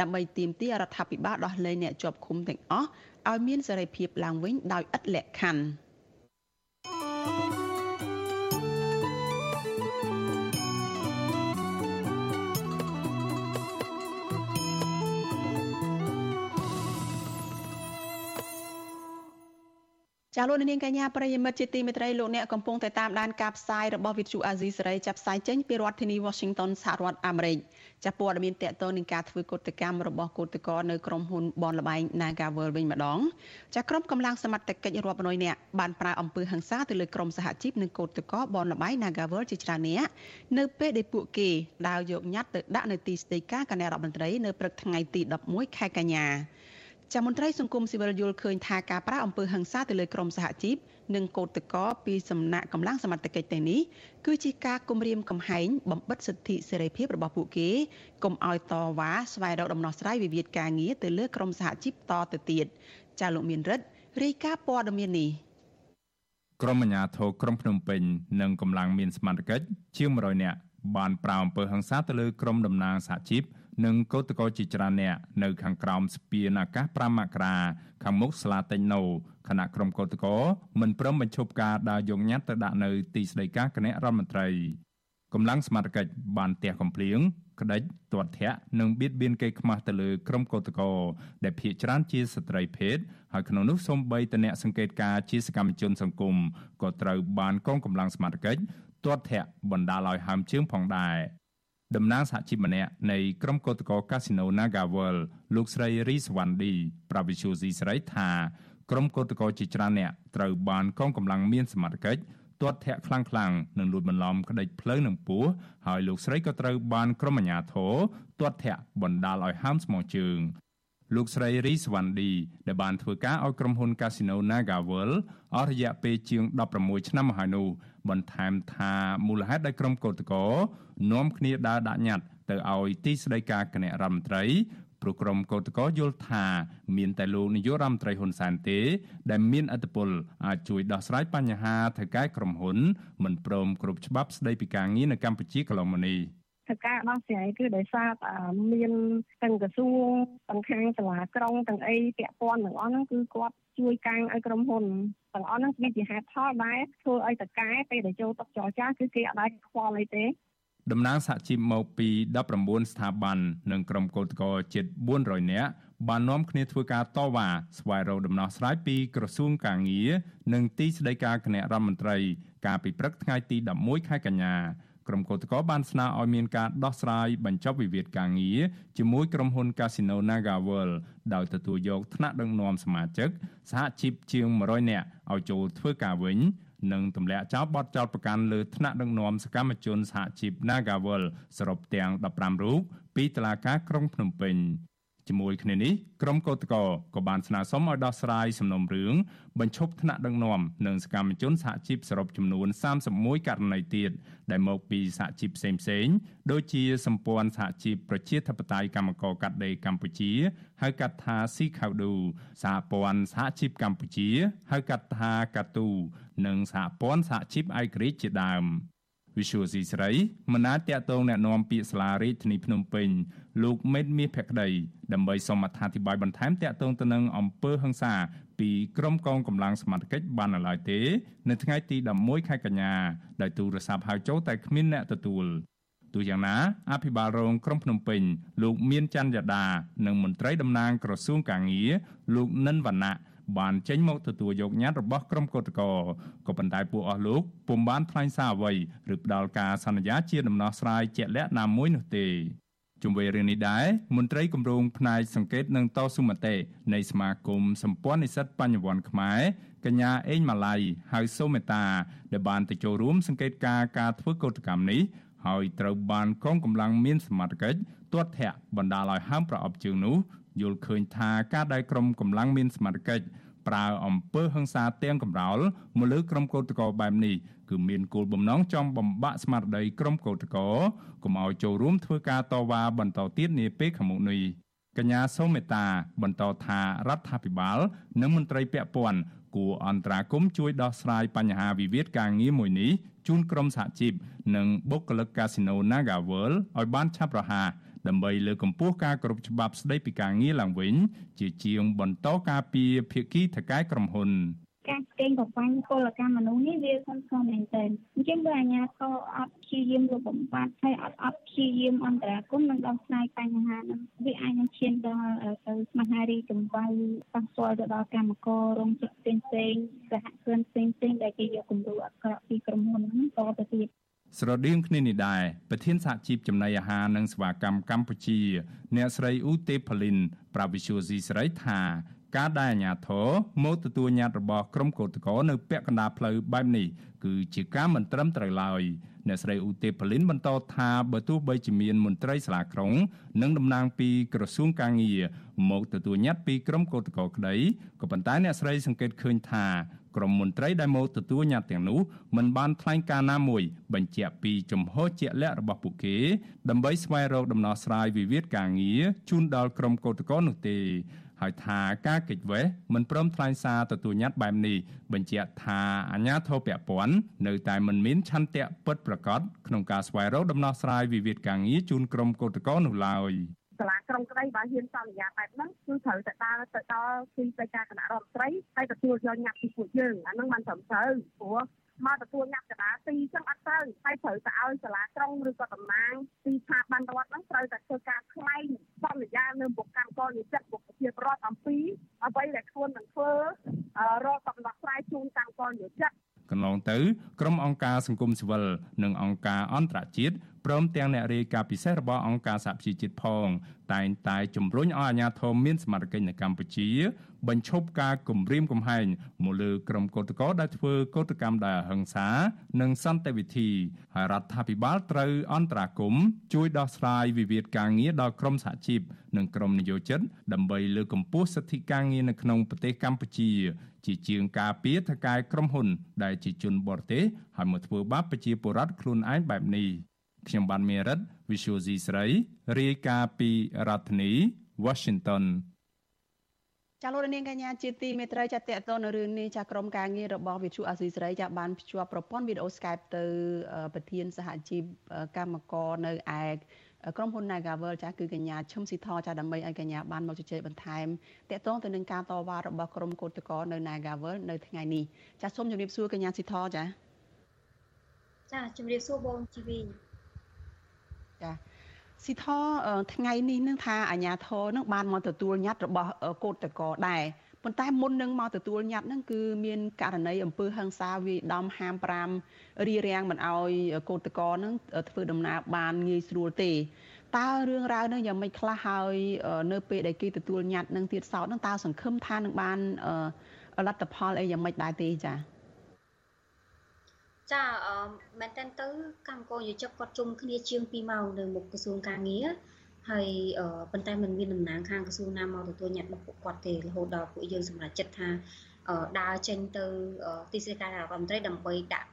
ដើម្បីទាមទាររដ្ឋាភិបាលដោះលែងអ្នកជាប់ឃុំទាំងអស់ឲ្យមានសេរីភាពឡើងវិញដោយឥតលក្ខខណ្ឌ ចាលោកនាងកញ្ញាប្រិយមិត្តជាទីមេត្រីលោកអ្នកកំពុងតែតាមដានការផ្សាយរបស់វិទ្យុអាស៊ីសេរីចាប់ផ្សាយចេញពីរដ្ឋធានី Washington សហរដ្ឋអាមេរិកចាព័ត៌មានតកតនឹងការធ្វើកតកម្មរបស់កោតកោនៅក្រុមហ៊ុនបនលបែង Nagavel វិញម្ដងចាក្រុមកម្លាំងសមត្ថកិច្ចរាប់រយនាក់បានប្រើអំពើហិង្សាទៅលើក្រុមសហជីពនិងកោតកោបនលបែង Nagavel ជាច្រើននាក់នៅពេលដែលពួកគេដើរយកញត្តិទៅដាក់នៅទីស្តីការគណៈរដ្ឋមន្ត្រីនៅព្រឹកថ្ងៃទី11ខែកញ្ញា ចាមន្ត្រីសង្គមស៊ីវិលយល់ឃើញថាការប្រើអំពើហិង្សាទៅលើក្រុមសហជីពនិងកោតតកពីសំណាក់កម្លាំងសមត្ថកិច្ចទាំងនេះគឺជាការគំរាមកំហែងបំបិតសិទ្ធិសេរីភាពរបស់ពួកគេកុំឲ្យតវ៉ាស្វែងរកដំណោះស្រាយវិវាទការងារទៅលើក្រុមសហជីពតទៅទៀតចាលោកមានរិទ្ធរាយការណ៍ព័ត៌មាននេះក្រុមអាជ្ញាធរក្រុងភ្នំពេញនិងកម្លាំងមានសមត្ថកិច្ចជាង100នាក់បានប្រៅអំពើហិង្សាទៅលើក្រុមតំណាងសហជីព និងកោតក្រជាច្រើនអ្នកនៅខាងក្រោមស្ពានអាកាស5មករាខាងមុខសាលាតេញណូគណៈក្រុមកោតក្រមិនព្រមបញ្ឈប់ការដើរយកញត្តិទៅដាក់នៅទីស្តីការគណៈរដ្ឋមន្ត្រីកម្លាំងសមត្ថកិច្ចបានទះកំភ្លៀងក្តិចទាត់ធាក់និងបៀតបៀនកេរខ្មាស់ទៅលើក្រុមកោតក្រដែលភ ieck ច្រើនជាស្ត្រីភេទហើយក្នុងនោះសូម្បីតអ្នកសង្កេតការជាសកម្មជនសង្គមក៏ត្រូវបានកងកម្លាំងសមត្ថកិច្ចទាត់ធាក់បណ្ដាលឲ្យហើមជើងផងដែរ តំណាងសហជីពម្នាក់នៃក្រុមកោតក្រកាស៊ីណូ Nagavel លោកស្រីរីសវណ្ឌីប្រាវិជូស៊ីស្រីថាក្រុមកោតក្រជាច្រើនអ្នកត្រូវបានកងកម្លាំងមានសមត្ថកិច្ចទាត់ធាក់ខ្លាំងខ្លាំងនិងលួចបន្លំក្តិចផ្លូវនឹងពោះហើយលោកស្រីក៏ត្រូវបានក្រុមអាជ្ញាធរទាត់ធាក់បណ្ដាលឲ្យហើមស្មងជើង លោកស្រីរីសវណ្ឌីដែលបានធ្វើការឲ្យក្រុមហ៊ុន Casino NagaWorld អស់រយៈពេលជាង16ឆ្នាំមកហើយនោះបន្ថែមថាមូលហេតុដែលក្រុមកោតក្រនាំគ្នាដើរដាក់ញត្តិទៅឲ្យទីស្តីការគណៈរដ្ឋមន្ត្រីព្រោះក្រុមកោតក្រយល់ថាមានតែលោកនាយករដ្ឋមន្ត្រីហ៊ុនសែនទេ ដែលមានអធិបុលអាចជួយដោះស្រាយបញ្ហាថៅកែក្រុមហ៊ុនមិនព្រមគ្រប់ច្បាប់ស្តីពីការងារនៅកម្ពុជាកន្លងមកនេះ ធ្វើការដោះស្រាយគឺដោយសារមានទាំងក្រសួងទាំងខាងសាលាក្រុងទាំងអីពាក់ព័ន្ធទាំងអស់ហ្នឹងគឺគាត់ជួយកាំងឲ្យក្រុមហ៊ុនទាំងអស់ហ្នឹងវាជាហេតុផលដែរធ្វើឲ្យតកែពេលដែលចូលតុចរចាគឺគេអត់ដែរខ្វល់អីទេតំណាងសហជីពមកពី19ស្ថាប័ននិងក្រុមកោតក្រជិត400នាក់បាននាំគ្នាធ្វើការតវ៉ាស្វែងរកដំណោះស្រាយពីក្រសួងកាងារនិងទីស្តីការគណៈរដ្ឋមន្ត្រីកាលពីព្រឹកថ្ងៃទី11ខែកញ្ញា ក្រុមកោតក្របានស្នើឲ្យមានការដោះស្រាយបញ្ចប់វិវាទការងារជាមួយក្រុមហ៊ុន Casino NagaWorld ដោយទទួលយកថ្នាក់ដឹកនាំសមាជិកសហជីពជាង100នាក់ឲ្យចូលធ្វើការវិញនិងទម្លាក់ចោលបទចោទប្រកាន់លើថ្នាក់ដឹកនាំសកម្មជនសហជីព Nagawal សរុបទាំង15រូបពីតុលាការក្រុងភ្នំពេញ ជាមួយគ្នានេះក្រុមកោតក្រក៏បានស្នើសុំឲ្យដោះស្រាយសំណុំរឿងបញ្ឈប់ថ្នាក់ដឹកនាំនិងសកម្មជនសហជីពសរុបចំនួន31ករណីទៀតដែលមកពីសហជីពផ្សេងៗដូចជាសម្ព័ន្ធសហជីពប្រជាធិបតេយ្យកម្មករកាត់ដេរកម្ពុជាហៅកាត់ថា CKDU សហព័ន្ធសហជីពកម្ពុជាហៅកាត់ថាកាទូនិងសហព័ន្ធសហជីពឯករាជ្យជាដើម វិសុយស៊ីស្រីមិនអាចតាក់ទងแนะនាំពាក្យសាលារាជធានីភ្នំពេញលោកមេតមាសភក្តីដើម្បីសូមអត្ថាធិប្បាយបន្ថែមតាក់ទងទៅនឹងអំពើហិង្សាពីក្រុមកងកម្លាំងសមត្ថកិច្ចបានឡើយទេ នៅថ្ងៃទី11ខែកញ្ញាដោយទូរស័ព្ទហៅចូលតែគ្មានអ្នកទទួលទោះយ៉ាងណាអភិបាលរងក្រុងភ្នំពេញលោកមានច័ន្ទយដានិងមន្ត្រីតំណាងក្រសួងកាងារលោកនិនវណ្ណៈ បានចេញមកទទួលយកញត្តិរបស់ក្រុមកោតក្រក៏ប៉ុន្តែពួកអស់លោកពុំបានថ្លែងសារអ្វីឬផ្ដល់ការសន្យាជាដំណោះស្រាយជាក់លាក់ណាមួយនោះទេជុំវិញរឿងនេះដែរមន្ត្រីគម្រោងផ្នែកសង្កេតនិងតស៊ូមតិនៃសមាគមសម្ព័ន្ធនិស្សិតបញ្ញវន្តខ្មែរកញ្ញាអេងម៉ាឡៃហៅសូមេតា ដែលបានទៅចូលរួមសង្កេតការការធ្វើកោតកម្មនេះហើយត្រូវបានកងកម្លាំងមានសមត្ថកិច្ចទាត់ធាក់បណ្ដាលឲ្យហើមប្រអប់ជើងនោះ យល់ឃើញថាការដែលក្រុមកម្លាំងមានសមត្ថកិច្ចប្រើអំពើហិង្សាទាំងកំរោលមកលើក្រុមកោតក្របែបនេះគឺមានគោលបំណងចង់បំបាក់ស្មារតីក្រុមកោតក្រកុំឲ្យចូលរួមធ្វើការតវ៉ាបន្តទៀតនាពេលខាងមុខនេះកញ្ញាសូមេតា បន្តថារដ្ឋាភិបាល និងមន្ត្រីពាក់ព័ន្ធគួរអន្តរាគមជួយដោះស្រាយបញ្ហាវិវាទការងារមួយនេះជូនក្រុមសហជីពនិងបុគ្គលិកកាស៊ីណូ NagaWorld ឲ្យបានឆាប់រហ័ស ដើម្បីលើកកម្ពស់ការគោរពច្បាប់ស្តីពីការងារឡើងវិញ ជាជាងបន្តការពារភាគីថកែក្រុមហ៊ុនការកេងប្រវ័ញ្ចពលកម្មមនុស្សនេះវាខុសខុសមែនទែនអញ្ចឹងបើអាជ្ញាធរអត់ព្យាយាមលុបបំបាត់ហើយអត់អត់ព្យាយាមអន្តរាគមន៍និងដោះស្រាយបញ្ហាហ្នឹងវាអាចនឹងឈានដល់ទៅស្មារតីចម្បៅប៉ះពាល់ទៅដល់កម្មកររោងចក្រផ្សេងផ្សេងសហគ្រិនផ្សេងផ្សេងដែលគេយកគំរូអាក្រក់ពីក្រុមហ៊ុនហ្នឹងតទៅទៀត ស្រដៀងគ្នានេះដែរប្រធានសហជីពចំណីអាហារនិងសេវាកម្មកម្ពុជា អ្នកស្រីឧទេផលីនប្រាវិសុយស៊ីស្រីថា ការដែលអាជ្ញាធរមកទទួលញត្តិរបស់ក្រុមកោតក្រនៅពាក់កណ្ដាលផ្លូវបែបនេះគឺជាការមិនត្រឹមត្រូវឡើយអ្នកស្រីឧទេផលីនបន្តថាបើទោះបីជាមានមន្ត្រីសាលាក្រុង និងតំណាងពីក្រសួងកាងារមកទទួលញត្តិពីក្រុមកោតក្រក្តីក៏ប៉ុន្តែអ្នកស្រីសង្កេតឃើញថាក្រុមមន្ត្រីដែលមកទទួលញត្តិទាំងនោះមិនបានថ្លែងការណ៍ណាមួយ បញ្ជាក់ពីជំហរជាក់លាក់របស់ពួកគេដើម្បីស្វែងរកដំណោះស្រាយវិវាទការងារជូនដល់ក្រុមកោតក្រនោះទេ ហើយថាការកិច្ចវេះមិនព្រមថ្លែងសារទទួលញត្តិបែបនេះបញ្ជាក់ថាអាញាធរពពន់នៅតែមិនមានឆន្ទៈពិតប្រាកដក្នុងការស្វែងរកដំណោះស្រាយវិវាទការងារជូនក្រុមកោតក្រនោះឡើយសាលាក្រុងក្តីបើហ៊ានសន្យាបែបហ្នឹងគឺត្រូវតែដើរទៅដល់ទីស្តីការគណៈរដ្ឋមន្ត្រីហើយទទួលយកញត្តិពីពួកយើងអាហ្នឹងមិនត្រឹមត្រូវព្រោះ មកទទួលញត្តិកដាទីចឹងអត់ត្រូវហើយត្រូវទៅឲ្យសាលាក្រុងឬក៏តំណាងទីស្ថាប័នរដ្ឋហ្នឹងត្រូវតែធ្វើការខ្លែងសន្យានៅមុខកម្មករនិស្សិតបុគ្គលិករដ្ឋអំពីអ្វីដែលខ្លួននឹងធ្វើរកកំណត់ស្រាយជូនកម្មករនិស្សិត កន្លងទៅក្រុមអង្គការសង្គមស៊ីវិលនិងអង្គការអន្តរជាតិព្រមទាំងអ្នករាយការណ៍ពិសេសរបស់អង្គការសហប្រជាជាតិផង តែងតែជំរុញឲ្យអាជ្ញាធរមានសមត្ថកិច្ចនៅកម្ពុជា បញ្ឈប់ការគំរាមកំហែងមកលើក្រុមកោតក្រដែលធ្វើកោតកម្មដោយអហិង្សា និងសន្តិវិធីហើយរដ្ឋាភិបាលត្រូវអន្តរាគមន៍ជួយដោះស្រាយវិវាទការងារដល់ក្រុមសហជីពនិងក្រុមនិយោជិតដើម្បីលើកកម្ពស់សិទ្ធិការងារនៅក្នុងប្រទេសកម្ពុជា ជាជាងការពារថកែក្រុមហ៊ុន ដែលជាជនបរទេសហើយមកធ្វើបាបប្រជាពលរដ្ឋខ្លួនឯងបែបនេះខ្ញុំបានមេរិត Visual C ស្រីរាយការណ៍ពីរដ្ឋធានី Washington ចាលោកនាងកញ្ញាជាទីមេត្រីចាតតទៅនៅរឿងនេះចាក្រុមការងាររបស់វិទ្យុអាស៊ីសេរីចាបានភ្ជាប់ប្រព័ន្ធវីដេអូ Skype ទៅប្រធានសហជីពកម្មករនៅឯ ក្រុមហ៊ុន Nagavel ចាគឺកញ្ញាឈឹមស៊ីធចាដើម្បីឲ្យកញ្ញាបានមកជជែកបន្ថែមតកតងទៅនឹងការតវ៉ារបស់ក្រុមកោតក្រនៅ Nagavel នៅថ្ងៃនេះចាសូមជម្រាបសួរកញ្ញាស៊ីធចាចាជម្រាបសួរបងជីវីចាស៊ីធថ្ងៃនេះនឹងថាអាញាធរនឹងបានមកទទួលញត្តិរបស់កោតតកដែរ ប៉ុន្តែមុននឹងមកទទួលញត្តិនឹងគឺមានករណីអំពើហិង្សាវាយដំហាម5រៀបរៀងមិនអោយកោតតកនឹងធ្វើដំណើរបានងាយស្រួលទេតើរឿងរ៉ាវនឹងយ៉ាងម៉េចខ្លះហើយនៅពេលដែលគេទទួលញត្តិនឹងទៀតសោតនឹងតើសង្ឃឹមថានឹងបានលទ្ធផលអីយ៉ាងម៉េចដែរទេចា៎ចាអឺមែនតើទៅកម្មករយោជកគាត់ជុំគ្នាជាង2ម៉ោងនៅមុខក្រសួងការងារ ហើយប៉ុន្តែมันមានតំណាងខាងក្រសួងណាមកទទួលញត្តិរបស់ពួកគាត់ទេរហូតដល់ពួកយើងសម្រេចចិត្តថាដើរចេញទៅទីស្តីការរដ្ឋមន្ត្រីដើម្បីដាក់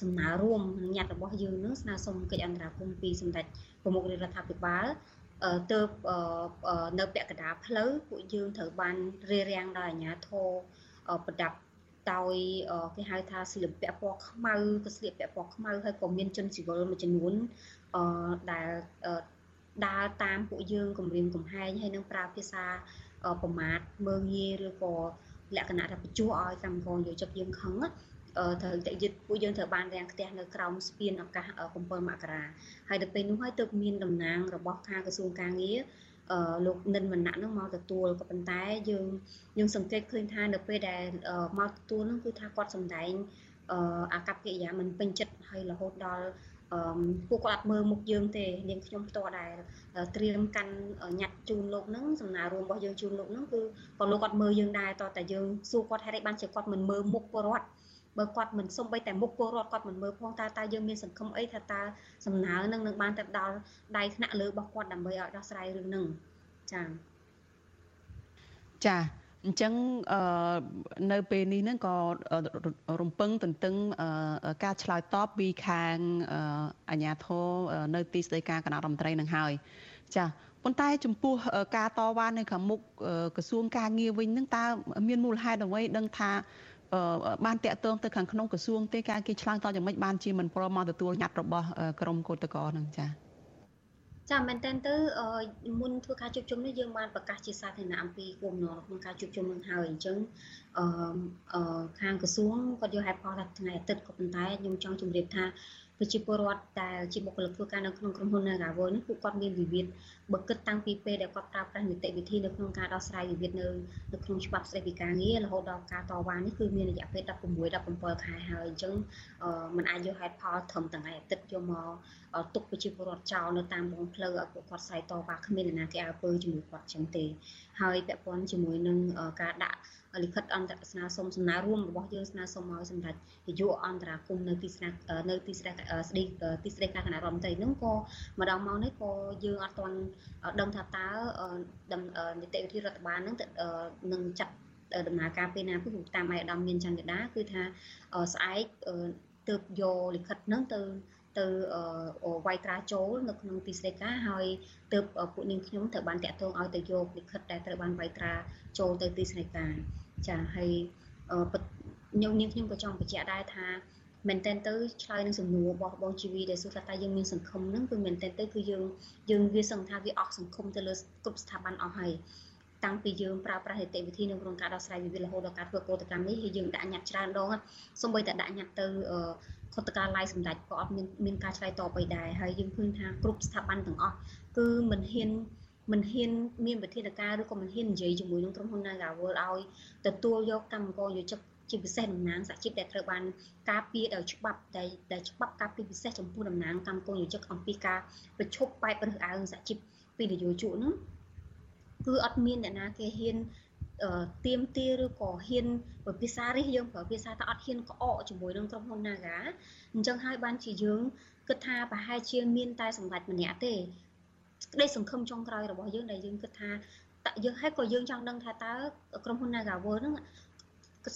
សំណើរួមញត្តិរបស់យើងនឹងស្នើសុំកិច្ចអន្តរាគមន៍ពីសម្ដេចប្រមុខរដ្ឋាភិបាលទៅនៅពាក់កណ្ដាលផ្លូវពួកយើងត្រូវបានរារាំងដោយអាជ្ញាធរប្រដាប់ដោយគេហៅថាស្លៀកពាក់ពណ៌ខ្មៅក៏ស្លៀកពាក់ពណ៌ខ្មៅហើយក៏មានជនស៊ីវិលមួយចំនួនអឺដែល ដើរតាមពួកយើងគម្រាមកំហែងហើយនឹងប្រើភាសាប្រមាថមើងងាយឬក៏លក្ខណៈថាបញ្ជួឲ្យកម្មករយោជិកយើងខឹងត្រូវតែយឹតពួកយើងត្រូវបានរាំងផ្ទះនៅក្រោមស្ពានឱកាស7មករាហើយដល់ពេលនោះហើយទើបមានតំណាងរបស់ខាងក្រសួងការងារលោកនិនវណ្ណៈនឹងមកទទួលក៏ប៉ុន្តែយើងយើងសង្កេតឃើញថានៅពេលដែលមកទទួលនឹងគឺថាគាត់សម្ដែងអាកប្បកិរិយាមិនពេញចិត្តហើយរហូតដល់អឺ ពួកគាត់អត់មើលមុខយើងទេនាងខ្ញុំផ្ទាល់ដែរត្រៀមកាន់ញ៉ាត់ជូនលោកហ្នឹងសំណើរួមរបស់យើងជូនលោកហ្នឹងគឺក៏លោកគាត់មើលយើងដែរតតែយើងសួរគាត់ហេតុអីបានជាគាត់មិនមើលមុខពលរដ្ឋបើគាត់មិនសុំបីតែមុខពលរដ្ឋគាត់មិនមើលផងតើតើយើងមានសង្ឃឹមអីថាតើសំណើនឹងនឹងបានទៅដល់ដៃថ្នាក់លើរបស់គាត់ដើម្បីឲ្យដោះស្រាយរឿងហ្នឹងចា៎ចា អញ្ចឹងនៅពេលនេះហ្នឹងក៏រំពឹងទន្ទឹងការឆ្លើយតបពីខាងអាជ្ញាធរនៅទីស្តីការគណៈរដ្ឋមន្ត្រីនឹងហើយចាប៉ុន្តែចំពោះការតវ៉ានៅខាងមុខក្រសួងការងារវិញនឹងតើមានមូលហេតុអ្វីដឹងថាបានតាក់ទងទៅខាងក្នុងក្រសួងទេការគេឆ្លើយតបយ៉ាងម៉េចបានជាមិនព្រមមកទទួលញត្តិរបស់ក្រមកោតក្រនឹងចា៎ ចាមែនតើទៅមុនធ្វើការជួបជុំនេះយើងបានប្រកាសជាសាធារណៈអំពីគោលបំណងក្នុងការជួបជុំនឹងហើយអញ្ចឹងអឺខាងក្រសួងគាត់យកហេតុផលថាថ្ងៃអាទិត្យក៏ប៉ុន្តែខ្ញុំចង់ជម្រាបថា ប្រជាពលរដ្ឋដែលជាបុគ្គលិកធ្វើការនៅក្នុងក្រុមហ៊ុន Nagawal នេះពួកគាត់មានវិវាទបើគិតតាំងពីពេលដែលគាត់ប្រើប្រាស់នីតិវិធីនៅក្នុងការដោះស្រាយវិវាទនៅនៅក្នុងច្បាប់ស្តីពីការងាររហូតដល់ការតវ៉ានេះគឺមានរយៈពេល16 17ខែហើយអញ្ចឹងมันអាចយកហេតុផលត្រឹមថ្ងៃអាទិត្យយកមកទុកប្រជាពលរដ្ឋចោលនៅតាមបងផ្លូវឲ្យពួកគាត់ស្រ័យតវ៉ាគ្មានអ្នកណាគេអើពើជាមួយគាត់ចឹងទេហើយពាក់ព័ន្ធជាមួយនឹងការដាក់ លិខិតអន្តរស្នើសុំសំណើរួមរបស់យើងស្នើសុំឲ្យសម្ដេចនាយកអន្តរាគមនៅទីស្នាក់នៅទីស្នាក់ស្ដីទីស្ដីការគណៈរដ្ឋមន្ត្រីហ្នឹងក៏ម្ដងមកនេះក៏យើងអត់ទាន់ដឹងថាតើនីតិវិធីរដ្ឋបាលហ្នឹងនឹងចាត់ដំណើរការពេលណាគឺតាមឯកឧត្តមមានចន្ទដាគឺថាស្អែកទើបយកលិខិតហ្នឹងទៅទៅវាយត្រាចូលនៅក្នុងទីស្តីការហើយទើបពួកនាងខ្ញុំត្រូវបានតាក់ទងឲ្យទៅយកលិខិតដែលត្រូវបានវាយត្រាចូលទៅទីស្តីការ ចាហើយខ្ញុំនាងខ្ញុំក៏ចង់បញ្ជាក់ដែរថាមែនតើទៅឆ្លើយនឹងសំណួររបស់បងជីវីដែលសួរថាតើយើងមានសង្ឃឹមហ្នឹងគឺមែនតើទៅគឺយើងយើងវាសឹងថាវាអស់សង្ឃឹមទៅលើគ្រប់ស្ថាប័នអស់ហើយតាំងពីយើងប្រើប្រាស់នីតិវិធីនៅក្នុងការដោះស្រាយវិវាទរហូតដល់ការធ្វើកោតកម្មនេះគឺយើងដាក់ញត្តិច្រើនដងសូម្បីតែដាក់ញត្តិទៅខុទ្ទការឡាយសម្ដេចក៏អត់មានមានការឆ្លើយតបអីដែរហើយយើងឃើញថាគ្រប់ស្ថាប័នទាំងអស់គឺមិនហ៊ាន មិនហ៊ានមានវិធានការឬក៏មិនហ៊ាននិយាយជាមួយនឹងក្រុមហ៊ុន Nagawal ឲ្យទទួលយកកម្មករយោជិកជាពិសេសតំណាងសហជីពដែលត្រូវបានការពារដោយច្បាប់ដែលដែលច្បាប់ការពារពិសេសចំពោះតំណាងកម្មគងយោជកអំពីការប្រជុំបែបរើសអើងសហជីពពីនយោជកហ្នឹងគឺអត់មានអ្នកណាគេហ៊ានទៀមទាឬក៏ហ៊ានពិភាក្សារិះយើងប្រើភាសាថាអត់ហ៊ានក្អកជាមួយនឹងក្រុមហ៊ុន Naga អញ្ចឹងហើយបានជាយើងគិតថាប្រហែលជាមានតែសម្ដេចម្នាក់ទេ ក្តីសង្ឃឹមចុងក្រោយរបស់យើងដែលយើងគិតថាតយើងហើយក៏យើងចង់ដឹងថាតើក្រុមហ៊ុន Nagawal ហ្នឹង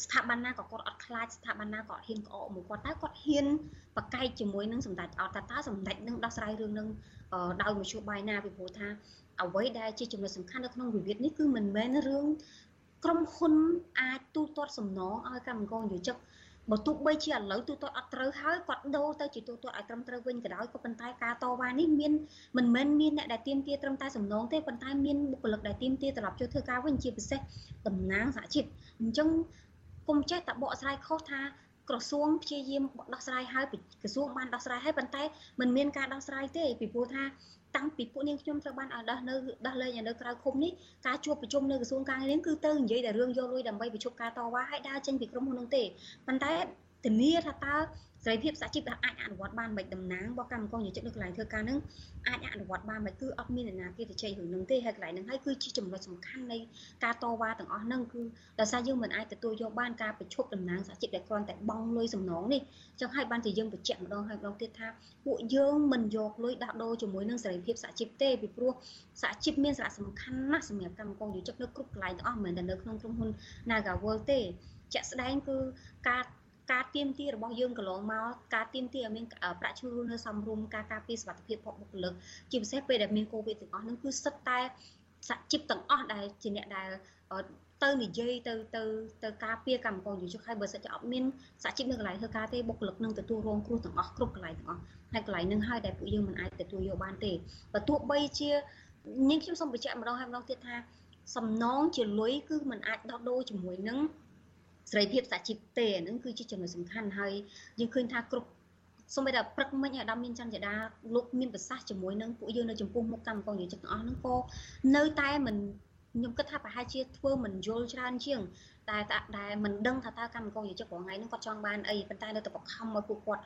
ស្ថាប័នណាក៏គាត់អត់ខ្លាចស្ថាប័នណាក៏អត់ហ៊ានក្អកមួយគាត់តើគាត់ហ៊ានបកកែកជាមួយនឹងសម្ដេចអត់តើតើសម្ដេចនឹងដោះស្រាយរឿងនឹងដោយមធ្យោបាយណាពីព្រោះថាអ្វីដែលជាចំណុចសំខាន់នៅក្នុងវិវាទនេះគឺមិនមែនរឿងក្រុមហ៊ុនអាចទូទាត់សំណងឲ្យកម្មករយោជក បើទោះបីជាឥឡូវទូទាត់អត់ត្រូវហើយគាត់ដូរទៅជាទូទាត់ឲ្យត្រឹមត្រូវវិញក៏ដោយក៏ប៉ុន្តែការតវ៉ានេះមានមិនមែនមានអ្នកដែលទៀមទាត្រឹមតែសំណងទេប៉ុន្តែមានបុគ្គលិកដែលទៀមទាត្រឡប់ចូលធ្វើការវិញជាពិសេសតំណាងសហជីពអញ្ចឹងគុំចេះតែបកស្រាយខុសថាក្រសួងព្យាយាមដោះស្រាយហើយក្រសួងបានដោះស្រាយហើយប៉ុន្តែมันមានការដោះស្រាយទេពីព្រោះថា តាំងពីពួកនាងខ្ញុំត្រូវបានឲ្យដោះនៅដោះលែងនៅក្រៅឃុំនេះការជួបប្រជុំនៅក្រសួងការងារនេះគឺទៅនិយាយតែរឿងយកលុយដើម្បីប្រជុំការតវ៉ាឲ្យដើរចេញពីក្រុមហ៊ុននោះទេប៉ុន្តែធានាថាតើ សេរីភាពសហជីពអាចអនុវត្តបានមិនតំណាងរបស់កម្មករនិយោជិតនៅកន្លែងធ្វើការនឹងអាចអនុវត្តបានមិនគឺអត់មានអ្នកណាគេទៅជ័យរឿងនឹងទេហើយកន្លែងនឹងហើយគឺជាចំណុចសំខាន់នៃការតវ៉ាទាំងអស់ហ្នឹងគឺដោយសារយើងមិនអាចទទួលយកបានការប្រជុំតំណាងសហជីពដែលគ្រាន់តែបង់លុយសំណងនេះចឹងហើយបានជាយើងបញ្ជាក់ម្ដងហើយម្ដងទៀតថាពួកយើងមិនយកលុយដោះដូរជាមួយនឹងសេរីភាពសហជីពទេពីព្រោះសហជីពមានសារៈសំខាន់ណាស់សម្រាប់កម្មករនិយោជិតនៅគ្រប់កន្លែងទាំងអស់មិនមែនតែនៅក្នុងក្រុមហ៊ុន Nagawal ទេជាក់ស្ដែងគឺការ ការទៀមទារបស់យើងកន្លងមកការទៀមទាឲ្យមានប្រាក់ឈ្នួលនៅសំរុំការការពារសុខភាពរបស់បុគ្គលិកជាពិសេសពេលដែលមានកូវីដទាំងអស់ហ្នឹងគឺសិតតែសហជីពទាំងអស់ដែលជាអ្នកដែលទៅនិយាយទៅទៅទៅការពារកម្មករយុជហើយបើសិនជាអត់មានសហជីពនៅកន្លែងធ្វើការទេបុគ្គលិកនឹងទទួលរងគ្រោះទាំងអស់គ្រប់កន្លែងទាំងអស់ហើយកន្លែងនឹងហើយដែលពួកយើងមិនអាចទទួលយកបានទេបើទោះបីជានាងខ្ញុំសូមបញ្ជាក់ម្ដងហើយម្ដងទៀតថាសំណងជាលុយគឺมันអាចដោះដូរជាមួយនឹង សេរីភាពសហជីពទេហ្នឹងគឺជាចំណុចសំខាន់ហើយយើងឃើញថាគ្រប់សូម្បីតែព្រឹកមិញអាដាមមានច័ន្ទដាលោកមានប្រសាសន៍ជាមួយនឹងពួកយើងនៅចំពោះមុខកម្មករនិយោជិតទាំងអស់ហ្នឹងក៏នៅតែមិនខ្ញុំគិតថាប្រហែលជាធ្វើមិនយល់ច្រើនជាង តែដែលមិនដឹងថាតើកម្មករនិយោជិតប្រហែលហ្នឹងគាត់ចង់បានអីប៉ុន្តែនៅតែបង្ខំឲ្យពួកគាត់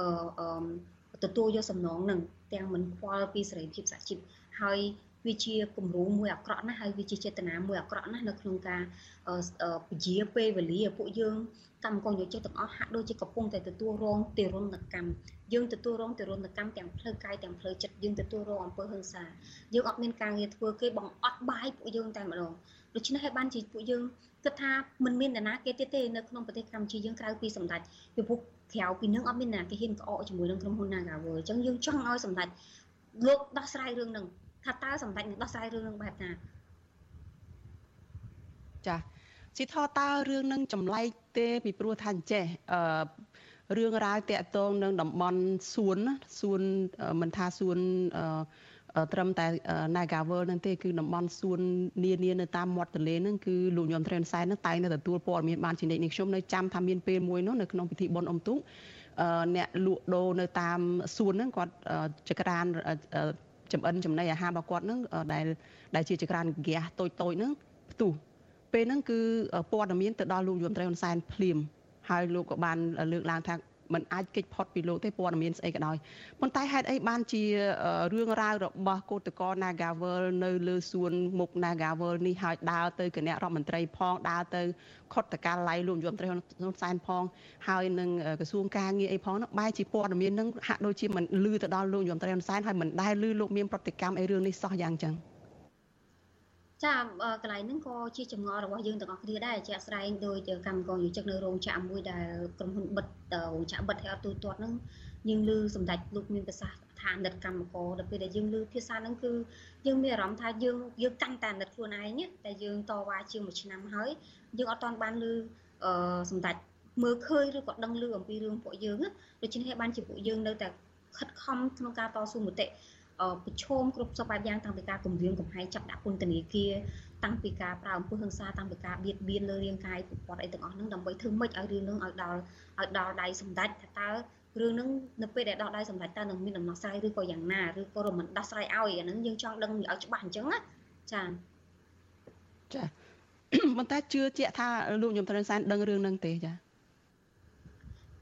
អឺទទួលយកសំណងហ្នឹងទាំងមិនខ្វល់ពីសេរីភាពសហជីពហើយ វាជាគំរូមួយអាក្រក់ណាស់ហើយវាជាចេតនាមួយអាក្រក់ណាស់នៅក្នុងការពជាពេលវេលាពួកយើងកម្មករយោជិតទាំងអស់ហាក់ដូចជាកំពុងតែទទួលរងទិរុណកម្មយើងទទួលរងទិរុណកម្មទាំងផ្លូវកាយទាំងផ្លូវចិត្តយើងទទួលរងអំពើហិង្សាយើងអត់មានការងារធ្វើគេបង្អត់បាយពួកយើងតែម្ដងដូច្នេះហើយបានជាពួកយើងគិតថាមិនមាននរណាគេទៀតទេនៅក្នុងប្រទេសកម្ពុជាយើងក្រៅពីសម្ដេចពីព្រោះក្រៅពីនឹងអត់មាននរណាគេហ៊ានក្អកជាមួយនឹងក្រុមហ៊ុន Nagawal អញ្ចឹងយើងចង់ឲ្យសម្ដេចលោកដោះស្រាយរឿងហ្នឹង ថាតើសម្ដេចនឹងដោះស្រាយរឿងនឹងបែបណាចាស៊ីថតើរឿងនឹងចម្លែកទេពីព្រោះថាអញ្ចេះអឺរឿងរ៉ាវតាក់ទងនឹងតំបន់សួនសួនមិនថាសួនអឺត្រឹមតែ Nagawal នឹងទេគឺតំបន់សួននានានៅតាមមាត់ទន្លេហ្នឹងគឺលោកញោមត្រេនសែនហ្នឹងតែងតែទទួលព័ត៌មានបានជានិច្ចនេះខ្ញុំនៅចាំថាមានពេលមួយនោះនៅក្នុងពិធីបុណ្យអុំទូកអ្នកលក់ដូរនៅតាមសួនហ្នឹងគាត់ចក្រាន ចំអិនចំណីអាហាររបស់គាត់នឹងដែលដែលជាចក្រានហ្គាសតូចតូចហ្នឹងផ្ទុះពេលហ្នឹងគឺព័ត៌មានទៅដល់លោកយមត្រីហ៊ុនសែនភ្លាមហើយលោកក៏បានលើកឡើងថា มันអាចគេចផុតពីលោកទេព័ត៌មានស្អីក៏ដោយប៉ុន្តែហេតុអីបានជារឿងរ៉ាវរបស់កោតកោ Nagawal នៅលើសួនមុខ Nagawal នេះហើយដើរទៅគណៈរដ្ឋមន្ត្រីផងដើរទៅខុតតកាល័យលោកយមត្រីហ៊ុនសែនផងហើយនឹងក្រសួងការងារអីផងនោះបែរជាព័ត៌មាននឹងហាក់ដូចជាមិនលឺទៅដល់លោកយមត្រីហ៊ុនសែនហើយមិនដែលលឺលោកមានប្រតិកម្មអីរឿងនេះសោះយ៉ាងចឹង ចាកន្លែងហ្នឹងក៏ជាចម្ងល់របស់យើងទាំងអស់គ្នាដែរជាក់ស្ដែងដោយកម្មករយុជិកនៅរោងចក្រមួយដែលក្រុមហ៊ុនបិទរោងចក្របិទឲ្យអត់ទូទាត់ហ្នឹងយើងឮសម្ដេចលោកមានប្រសាសន៍ថានិតកម្មករដល់ពេលដែលយើងឮភាសាហ្នឹងគឺយើងមានអារម្មណ៍ថាយើងយើងកាន់តែនិតខ្លួនឯងតែយើងតវ៉ាជាងមួយឆ្នាំហើយយើងអត់ទាន់បានឮអឺសម្ដេចមើលឃើញឬក៏ដឹងឮអំពីរឿងពួកយើងដូច្នេះបានជាពួកយើងនៅតែខិតខំក្នុងការតស៊ូមតិ ប្រឈមគ្រប់សពបែបយ៉ាងតាំងពីការគម្រាមកំហែងចាប់ដាក់ពន្ធនាគារតាំងពីការប្រើអំពើហិង្សាតាំងពីការបៀតបៀនលើរាងកាយពួកគាត់អីទាំងអស់ហ្នឹងដើម្បីធ្វើម៉េចឲ្យរឿងហ្នឹងឲ្យដល់ឲ្យដល់ដៃសម្ដេចថាតើរឿងហ្នឹងនៅពេលដែលដល់ដៃសម្ដេចតើនឹងមានដំណោះស្រាយឬក៏យ៉ាងណាឬក៏រមិនដោះស្រាយឲ្យអាហ្នឹងយើងចង់ដឹងឲ្យច្បាស់អញ្ចឹងណាចាចាប៉ុន្តែជឿជាក់ថាលោកញោមត្រឹមសែនដឹងរឿងហ្នឹងទេចា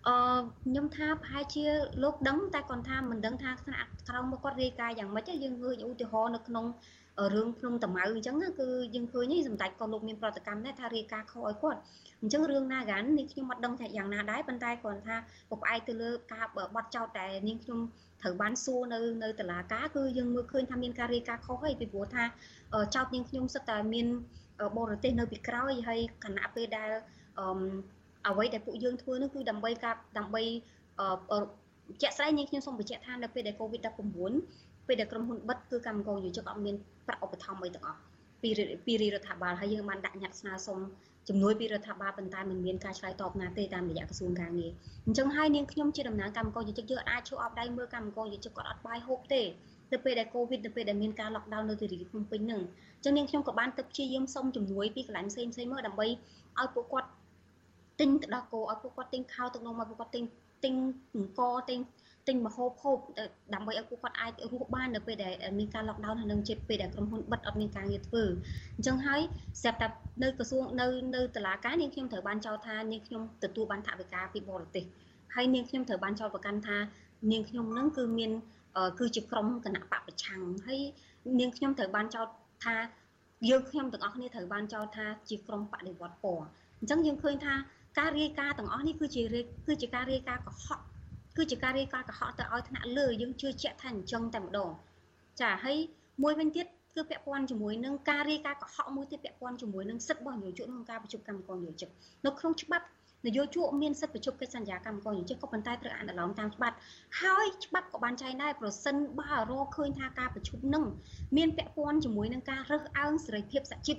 អឺខ្ញុំថាប្រហែលជាលោកដឹងតែគាត់ថាមិនដឹងថាថ្នាក់ក្រោមមកគាត់រាយការណ៍យ៉ាងម៉េចយើងឃើញឧទាហរណ៍នៅក្នុងរឿងភ្នំតាម៉ៅអញ្ចឹងគឺយើងឃើញនេះសម្ដេចក៏លោកមានប្រតិកម្មដែរថារាយការណ៍ខុសឲ្យគាត់អញ្ចឹងរឿងណាកាននេះខ្ញុំអត់ដឹងថាយ៉ាងណាដែរប៉ុន្តែគ្រាន់ថាប្រផ្អែកទៅលើការបត់ចោតតែនាងខ្ញុំត្រូវបានសួរនៅនៅតុលាការគឺយើងមើលឃើញថាមានការរាយការណ៍ខុសហើយពីព្រោះថាចោតនាងខ្ញុំសិតតែមានបរទេសនៅពីក្រោយហើយគណៈពេលដែលអឺ អ្វីដែលពួកយើងធ្វើនោះគឺដើម្បីការដើម្បីជាក់ស្ដែងនាងខ្ញុំសូមបញ្ជាក់ថានៅពេលដែល COVID-19 ពេលដែលក្រុមហ៊ុនបិទគឺកម្មករយោជកអត់មានប្រាក់ឧបត្ថម្ភអីទាំងអស់ពីពីរដ្ឋាភិបាលហើយយើងបានដាក់ញត្តិស្នើសុំជំនួយពីរដ្ឋាភិបាលប៉ុន្តែมันមានការឆ្លើយតបណាទេតាមរយៈក្រសួងការងារអញ្ចឹងហើយនាងខ្ញុំជាតំណាងកម្មករយោជកយើងអាចជួយអបដៃមើលកម្មករយោជកគាត់អត់បាយហូបទេទៅពេលដែលកូវីដទៅពេលដែលមានការ lockdown នៅទីរាជភ្នំពេញហ្នឹងអញ្ចឹងនាងខ្ញុំក៏បានទៅព្យាយាមសុំជំនួយពីកន្លែងផ្សេងផ្សេងមើលដើម្បីឲ្យពួកគាត់ ទិញទៅដល់គោឲ្យពួកគាត់ទិញខោទឹកនំឲ្យពួកគាត់ទិញទិញអង្គទិញទិញម្ហូបហូបដើម្បីឲ្យពួកគាត់អាចរស់បាននៅពេលដែលមានការ lockdown ហើយនឹងជិតពេលដែលក្រុមហ៊ុនបិទអត់មានការងារធ្វើអញ្ចឹងហើយស្រាប់តែនៅក្រសួងនៅនៅតុលាការនាងខ្ញុំត្រូវបានចោទថានាងខ្ញុំទទួលបានថវិកាពីបរទេសហើយនាងខ្ញុំត្រូវបានចោទប្រកាន់ថានាងខ្ញុំនឹងគឺមានគឺជាក្រុមគណៈបពប្រឆាំងហើយនាងខ្ញុំត្រូវបានចោទថាយើងខ្ញុំទាំងអស់គ្នាត្រូវបានចោទថាជាក្រុមបដិវត្តពណ៌អញ្ចឹងយើងឃើញថា ការរាយការណ៍ទាំងអស់នេះគឺជាគឺជាការរាយការណ៍កុហកគឺជាការរាយការណ៍កុហកទៅឲ្យថ្នាក់លើយើងជឿជាក់ថាអញ្ចឹងតែម្ដងចាហើយមួយវិញទៀតគឺពាក់ព័ន្ធជាមួយនឹងការរាយការណ៍កុហកមួយទៀតពាក់ព័ន្ធជាមួយនឹងសិទ្ធិរបស់នយោជកក្នុងការប្រជុំកម្មករនយោជកនៅក្នុងច្បាប់នយោជកមានសិទ្ធិប្រជុំកិច្ចសន្យាកម្មករនយោជកក៏ប៉ុន្តែត្រូវអនុលោមតាមច្បាប់ហើយច្បាប់ក៏បានចែងដែរប្រសិនបើរកឃើញថាការប្រជុំនឹងមានពាក់ព័ន្ធជាមួយនឹងការរើសអើងសេរីភាពសជីព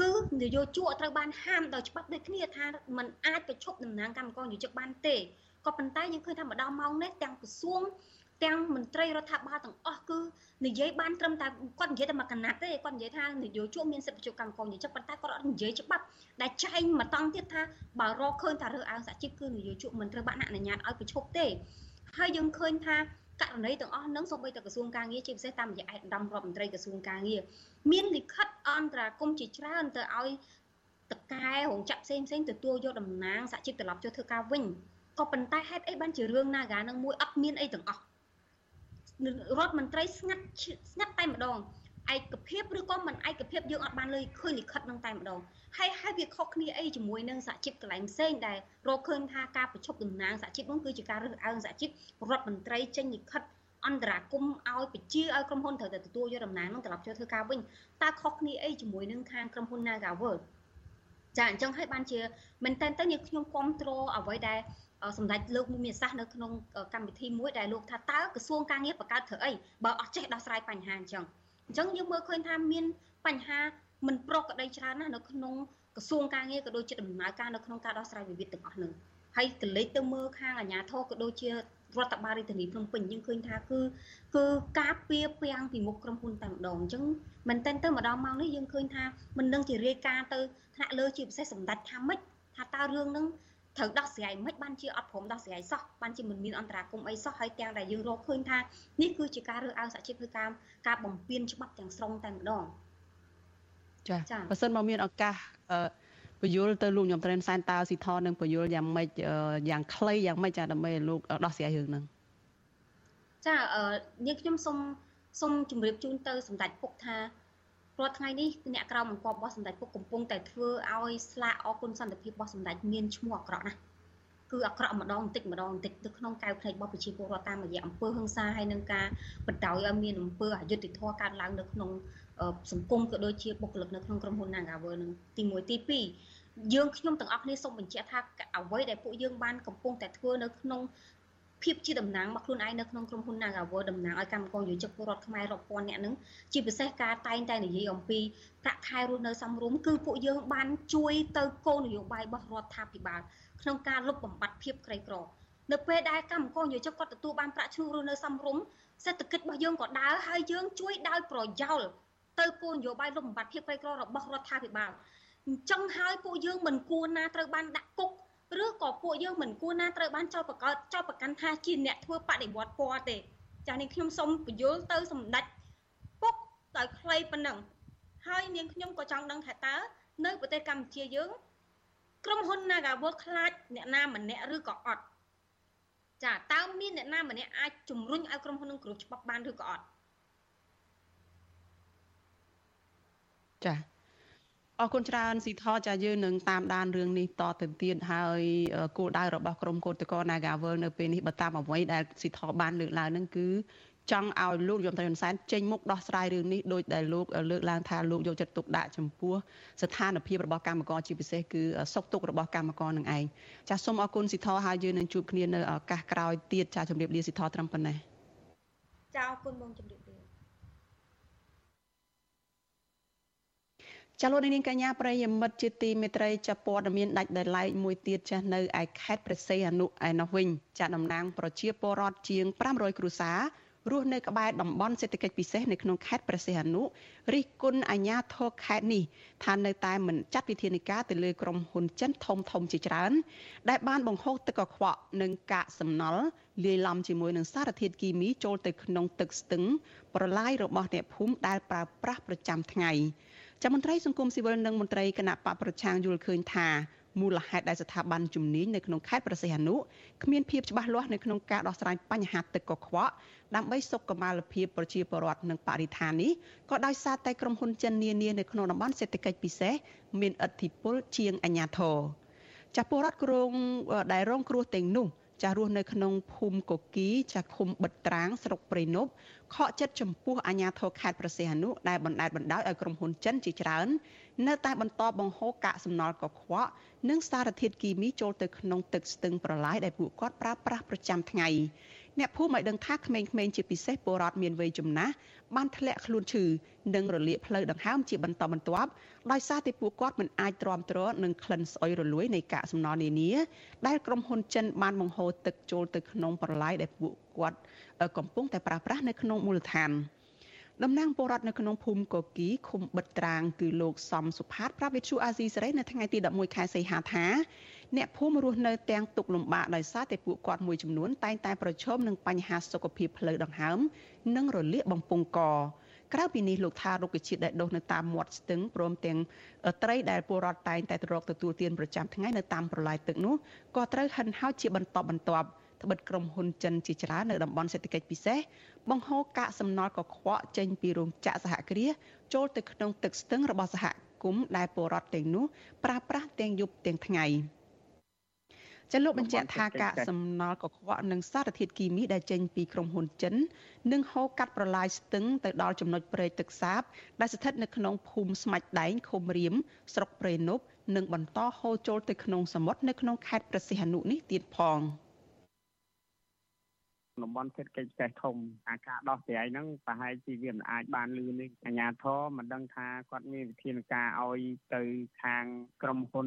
គឺនយោជកត្រូវបានហាមដោយច្បាប់ដូចគ្នាថាมันអាចប្រជុំតំណាងកម្មករនយោជកបានទេក៏ប៉ុន្តែយើងឃើញថាម្ដងម៉ោងនេះទាំងក្រសួងទាំងមន្ត្រីរដ្ឋាភិបាលទាំងអស់គឺនិយាយបានត្រឹមតែគាត់និយាយតែមួយកណាត់ទេគាត់និយាយថានយោជកមានសិទ្ធិប្រជុំកម្មករនិយោជកប៉ុន្តែគាត់អត់និយាយច្បាប់ដែលចែងមកតង់ទៀតថាបើរកឃើញថារើសអើងសហជីពគឺនយោជកមិនត្រូវបានអនុញ្ញាតឲ្យប្រជុំទេហើយយើងឃើញថា ករណីទាំងអស់នឹងសូម្បីតែក្រសួងការងារជាពិសេសតាមរយៈឯកឧត្តមរដ្ឋមន្ត្រីក្រសួងការងារមានលិខិតអន្តរាគមជាច្រើនទៅឲ្យតកែរោងចក្រផ្សេងផ្សេងទទួលយកតំណែងសហជីពត្រឡប់ចូលធ្វើការវិញក៏ប៉ុន្តែហេតុអីបានជារឿង Naga នឹងមួយអត់មានអីទាំងអស់រដ្ឋមន្ត្រីស្ងាត់ស្ងាត់តែម្ដង ឯកភាពឬក៏មិនឯកភាពយើងអត់បានលើឃើញលិខិតនឹងតែម្ដងហើយហើយវាខុសគ្នាអីជាមួយនឹងសហជីពកន្លែងផ្សេងដែលរកឃើញថាការប្រជុំតំណាងសហជីពនោះគឺជាការរើសអើងសហជីពរដ្ឋមន្ត្រីចេញលិខិតអន្តរាគមឲ្យបជាឲ្យក្រុមហ៊ុនត្រូវតែទទួលយកតំណែងនឹងត្រឡប់ចូលធ្វើការវិញតើខុសគ្នាអីជាមួយនឹងខាងក្រុមហ៊ុន Nagaworld ចាអញ្ចឹងហើយបានជាមែនតើទៅនេះខ្ញុំគ្រប់គ្រងអ្វីដែលសម្ដេចលោកមុំមានសាសនៅក្នុងកម្មវិធីមួយដែលលោកថាតើក្រសួងការងារបង្កើតធ្វើអីបើអត់ចេះដោះស្រាយបញ្ហាអញ្ចឹង អញ្ចឹងយើងមើលឃើញថាមានបញ្ហាមិនប្រក្រតីច្រើនណាស់នៅក្នុងក្រសួងការងារក៏ដូចជាដំណើរការនៅក្នុងការដោះស្រាយវិវាទទាំងអស់នឹងហើយកលេចទៅមើលខាងអាជ្ញាធរក៏ដូចជារដ្ឋបាលរាជធានីភ្នំពេញយើងឃើញថាគឺគឺការពៀពាំងពីមុខក្រុមហ៊ុនតែម្ដងអញ្ចឹងមែនតើទៅម្ដងមកនេះយើងឃើញថាមិននឹងជារាយការណ៍ទៅថ្នាក់លើជាពិសេសសម្ដេចថាម៉េចថាតើរឿងហ្នឹង ត្រូវដោះស្រាយមិនបានជាអត់ព្រមដោះស្រាយសោះបានជាមិនមានអន្តរាគមអីសោះហើយទាំងដែលយើងរកឃើញថានេះគឺជាការរើសអើងសហជីពគឺការការបំពេញច្បាប់ទាំងស្រុងតែម្ដងចាបើសិនមកមានឱកាសពយល់ទៅលោកញោមត្រេនសែនតាស៊ីថននឹងពយល់យ៉ាងម៉េចយ៉ាងខ្លីយ៉ាងម៉េចចាដើម្បីលោកដោះស្រាយរឿងហ្នឹងចានាងខ្ញុំសូមសូមជម្រាបជូនទៅសម្ដេចពុកថា រាល់ថ្ងៃនេះអ្នកក្រៅបង្គាប់របស់សម្ដេចពុកកំពុងតែធ្វើឲ្យស្លាកអគុណសន្តិភាពរបស់សម្ដេចមានឈ្មោះអាក្រក់ណាស់គឺអាក្រក់ម្ដងបន្តិចម្ដងបន្តិចទៅក្នុងកៅភ្នែករបស់ប្រជាពលរដ្ឋតាមរយៈអំពើហិង្សាហើយនឹងការបដ ாய் ឲ្យមានអំពើអយុត្តិធម៌កើតឡើងនៅក្នុងសង្គមក៏ដូចជាបុគ្គលិកនៅក្នុងក្រុមហ៊ុន Nagawer នឹងទី1ទី2យើងខ្ញុំទាំងអស់គ្នាសូមបញ្ជាក់ថាអ្វីដែលពួកយើងបានកំពុងតែធ្វើនៅក្នុង ភាពជាតំណាងរបស់ខ្លួនឯងនៅក្នុងក្រុមហ៊ុន Nagawer តំណាងឲ្យកម្មករយោជកពលរដ្ឋខ្មែររាប់ពាន់នាក់ហ្នឹងជាពិសេសការតែងតែនិយាយអំពីប្រាក់ខែរស់នៅសមរម្យគឺពួកយើងបានជួយទៅគោលនយោបាយរបស់រដ្ឋាភិបាលក្នុងការលុបបំបាត់ភាពក្រីក្រនៅពេលដែលកម្មករយោជកគាត់ទទួលបានប្រាក់ឈ្នួលរស់នៅសមរម្យសេដ្ឋកិច្ចរបស់យើងក៏ដើរហើយយើងជួយដោយប្រយោលទៅគោលនយោបាយលុបបំបាត់ភាពក្រីក្ររបស់រដ្ឋាភិបាលអញ្ចឹងហើយពួកយើងមិនគួរណាត្រូវបានដាក់គុក ឬក៏ពួកយើងមិនគួរណាត្រូវបានចោទប្រកោតចោទប្រកាន់ថាជាអ្នកធ្វើបដិវត្តពណ៌ទេចានាងខ្ញុំសូមបញ្យល់ទៅសម្ដេចពុកដោយខ្លីប៉ុណ្ណឹងហើយនាងខ្ញុំក៏ចង់ដឹងថាតើនៅប្រទេសកម្ពុជាយើងក្រុមហ៊ុន Nagawal ខ្លាចអ្នកណាម្នាក់ឬក៏អត់ចាតើមានអ្នកណាម្នាក់អាចជំរុញឲ្យក្រុមហ៊ុននឹងគ្រប់ច្បាប់បានឬក៏អត់ចា អរគុណច្រើនស៊ីថចាយើងនឹងតាមដានរឿងនេះតទៅទៀតហើយគោលដៅរបស់ក្រមកោតក្រ Nagawal នៅពេលនេះបើតាមអ្វីដែលស៊ីថបានលើកឡើងហ្នឹងគឺចង់ឲ្យលោកយមត្រៃហ៊ុនសែនចេញមុខដោះស្រាយរឿងនេះដោយដែលលោកលើកឡើងថាលោកយកចិត្តទុកដាក់ចំពោះស្ថានភាពរបស់កម្មករជាពិសេសគឺសុខទុក្ខរបស់កម្មករនឹងឯងចាសសូមអរគុណស៊ីថហើយយើងនឹងជួបគ្នានៅឱកាសក្រោយទៀតចាសជម្រាបលាស៊ីថត្រឹមប៉ុណ្ណេះចាអរគុណបងជម្រាបលា ចាលោកនាងកញ្ញាប្រិយមិត្តជាទីមេត្រីចាព័ត៌មានដាច់ដោយឡែកមួយទៀតចាស់នៅឯខេត្តព្រះសីហនុឯនោះវិញចាតំណាងប្រជាពលរដ្ឋជាង500គ្រួសាររស់នៅក្បែរតំបន់សេដ្ឋកិច្ចពិសេសនៅក្នុងខេត្តព្រះសីហនុរិះគន់អាជ្ញាធរខេត្តនេះថានៅតែមិនចាត់វិធានការទៅលើក្រុមហ៊ុនចិនធំធំជាច្រើន ដែលបានបង្ហូរទឹកកខ្វក់និងកាកសំណល់លាយឡំជាមួយនឹងសារធាតុគីមីចូលទៅក្នុងទឹកស្ទឹងប្រឡាយរបស់អ្នកភូមិដែលប្រើប្រាស់ប្រចាំថ្ងៃ ចាំមន្ត្រីសង្គមស៊ីវិលនិងមន្ត្រីគណៈបកប្រឆាំងយល់ឃើញថាមូលហេតុដែលស្ថាប័នជំនាញនៅក្នុងខេត្តប្រសិទ្ធនុគ្មានភាពច្បាស់លាស់នៅក្នុងការដោះស្រាយបញ្ហាទឹកកខ្វក់ដើម្បីសុខុមាលភាពប្រជាពលរដ្ឋនិងបរិស្ថាននេះក៏ដោយសារតែក្រុមហ៊ុនចិននានានៅក្នុងតំបន់សេដ្ឋកិច្ចពិសេសមានឥទ្ធិពលជាងអាជ្ញាធរចាស់ពលរដ្ឋក្រុងដែលរងគ្រោះទាំងនោះ ចាស់រស់នៅក្នុងភូមិកគីចាស់ឃុំបិទត្រាងស្រុកព្រៃនប់ខកចិត្តចំពោះអាញាធរខេត្តប្រសេះអនុដែលបណ្តែតបណ្ដោយឲ្យក្រុមហ៊ុនចិនជាច្រើន នៅតែបន្តបង្ហូរកាកសំណល់កខ្វក់និងសារធាតុគីមីចូលទៅក្នុងទឹកស្ទឹងប្រឡាយដែលពួកគាត់ប្រើប្រាស់ប្រចាំថ្ងៃ អ្នកភូមិឲ្យដឹងថាក្មេងៗជាពិសេសពលរដ្ឋមានវ័យចំណាស់បានធ្លាក់ខ្លួនឈឺនិងរលាកផ្លូវដង្ហើមជាបន្តបន្ទាប់ដោយសារតែពួកគាត់មិនអាចទ្រាំទ្រនឹងក្លិនស្អុយរលួយនៃកាកសំណល់នានាដែលក្រុមហ៊ុនចិនបានបង្ហូរទឹកចូលទៅក្នុងប្រឡាយដែលពួកគាត់កំពុងតែប្រើប្រាស់នៅក្នុងមូលដ្ឋានតំណាងពលរដ្ឋនៅក្នុងភូមិកគីឃុំបិទត្រាងគឺលោកសំសុផាតប្រាប់វិទ្យុអាស៊ីសេរីនៅថ្ងៃទី11ខែសីហាថា អ្នកភូមិរស់នៅទាំងទុកលំបាកដោយសារតែពួកគាត់មួយចំនួនតែងតែប្រឈមនឹងបញ្ហាសុខភាពផ្លូវដង្ហើមនិងរលាកបំពង់កក្រៅពីនេះលោកថារុក្ខជាតិដែលដុះនៅតាមមាត់ស្ទឹងព្រមទាំងត្រីដែលពលរដ្ឋតែងតែទៅរកទទួលទានប្រចាំថ្ងៃនៅតាមប្រឡាយទឹកនោះក៏ត្រូវហិនហោចជាបន្តបន្ទាប់ត្បិតក្រុមហ៊ុនចិនជាច្រើននៅតំបន់សេដ្ឋកិច្ចពិសេសបង្ហូរកាកសំណល់កខ្វក់ចេញពីរោងចក្រសហគ្រាសចូលទៅក្នុងទឹកស្ទឹងរបស់សហគមន៍ដែលពលរដ្ឋទាំងនោះប្រើប្រាស់ទាំងយប់ទាំងថ្ងៃ ចលនាបញ្ជាក់ថាកាកសំណល់កខ្វក់និងសារធាតុគីមីដែលចេញពីក្រុមហ៊ុនចិននឹងហូរកាត់ប្រឡាយស្ទឹងទៅដល់ចំណុចព្រែកទឹកសាប ដែលស្ថិតនៅក្នុងភូមិស្មាច់ដែងឃុំរៀមស្រុកព្រៃនប់និងបន្តហូរចូលទៅក្នុងសមុទ្រនៅក្នុងខេត្តព្រះសីហនុនេះទៀតផង។ តំបន់សេដ្ឋកិច្ចពិសេសធំអាការដោះស្រាយហ្នឹងប្រហែលជាវាមិនអាចបានលឿននេះអាជ្ញាធរមិនដឹងថាគាត់មានវិធានការឲ្យទៅខាងក្រុមហ៊ុន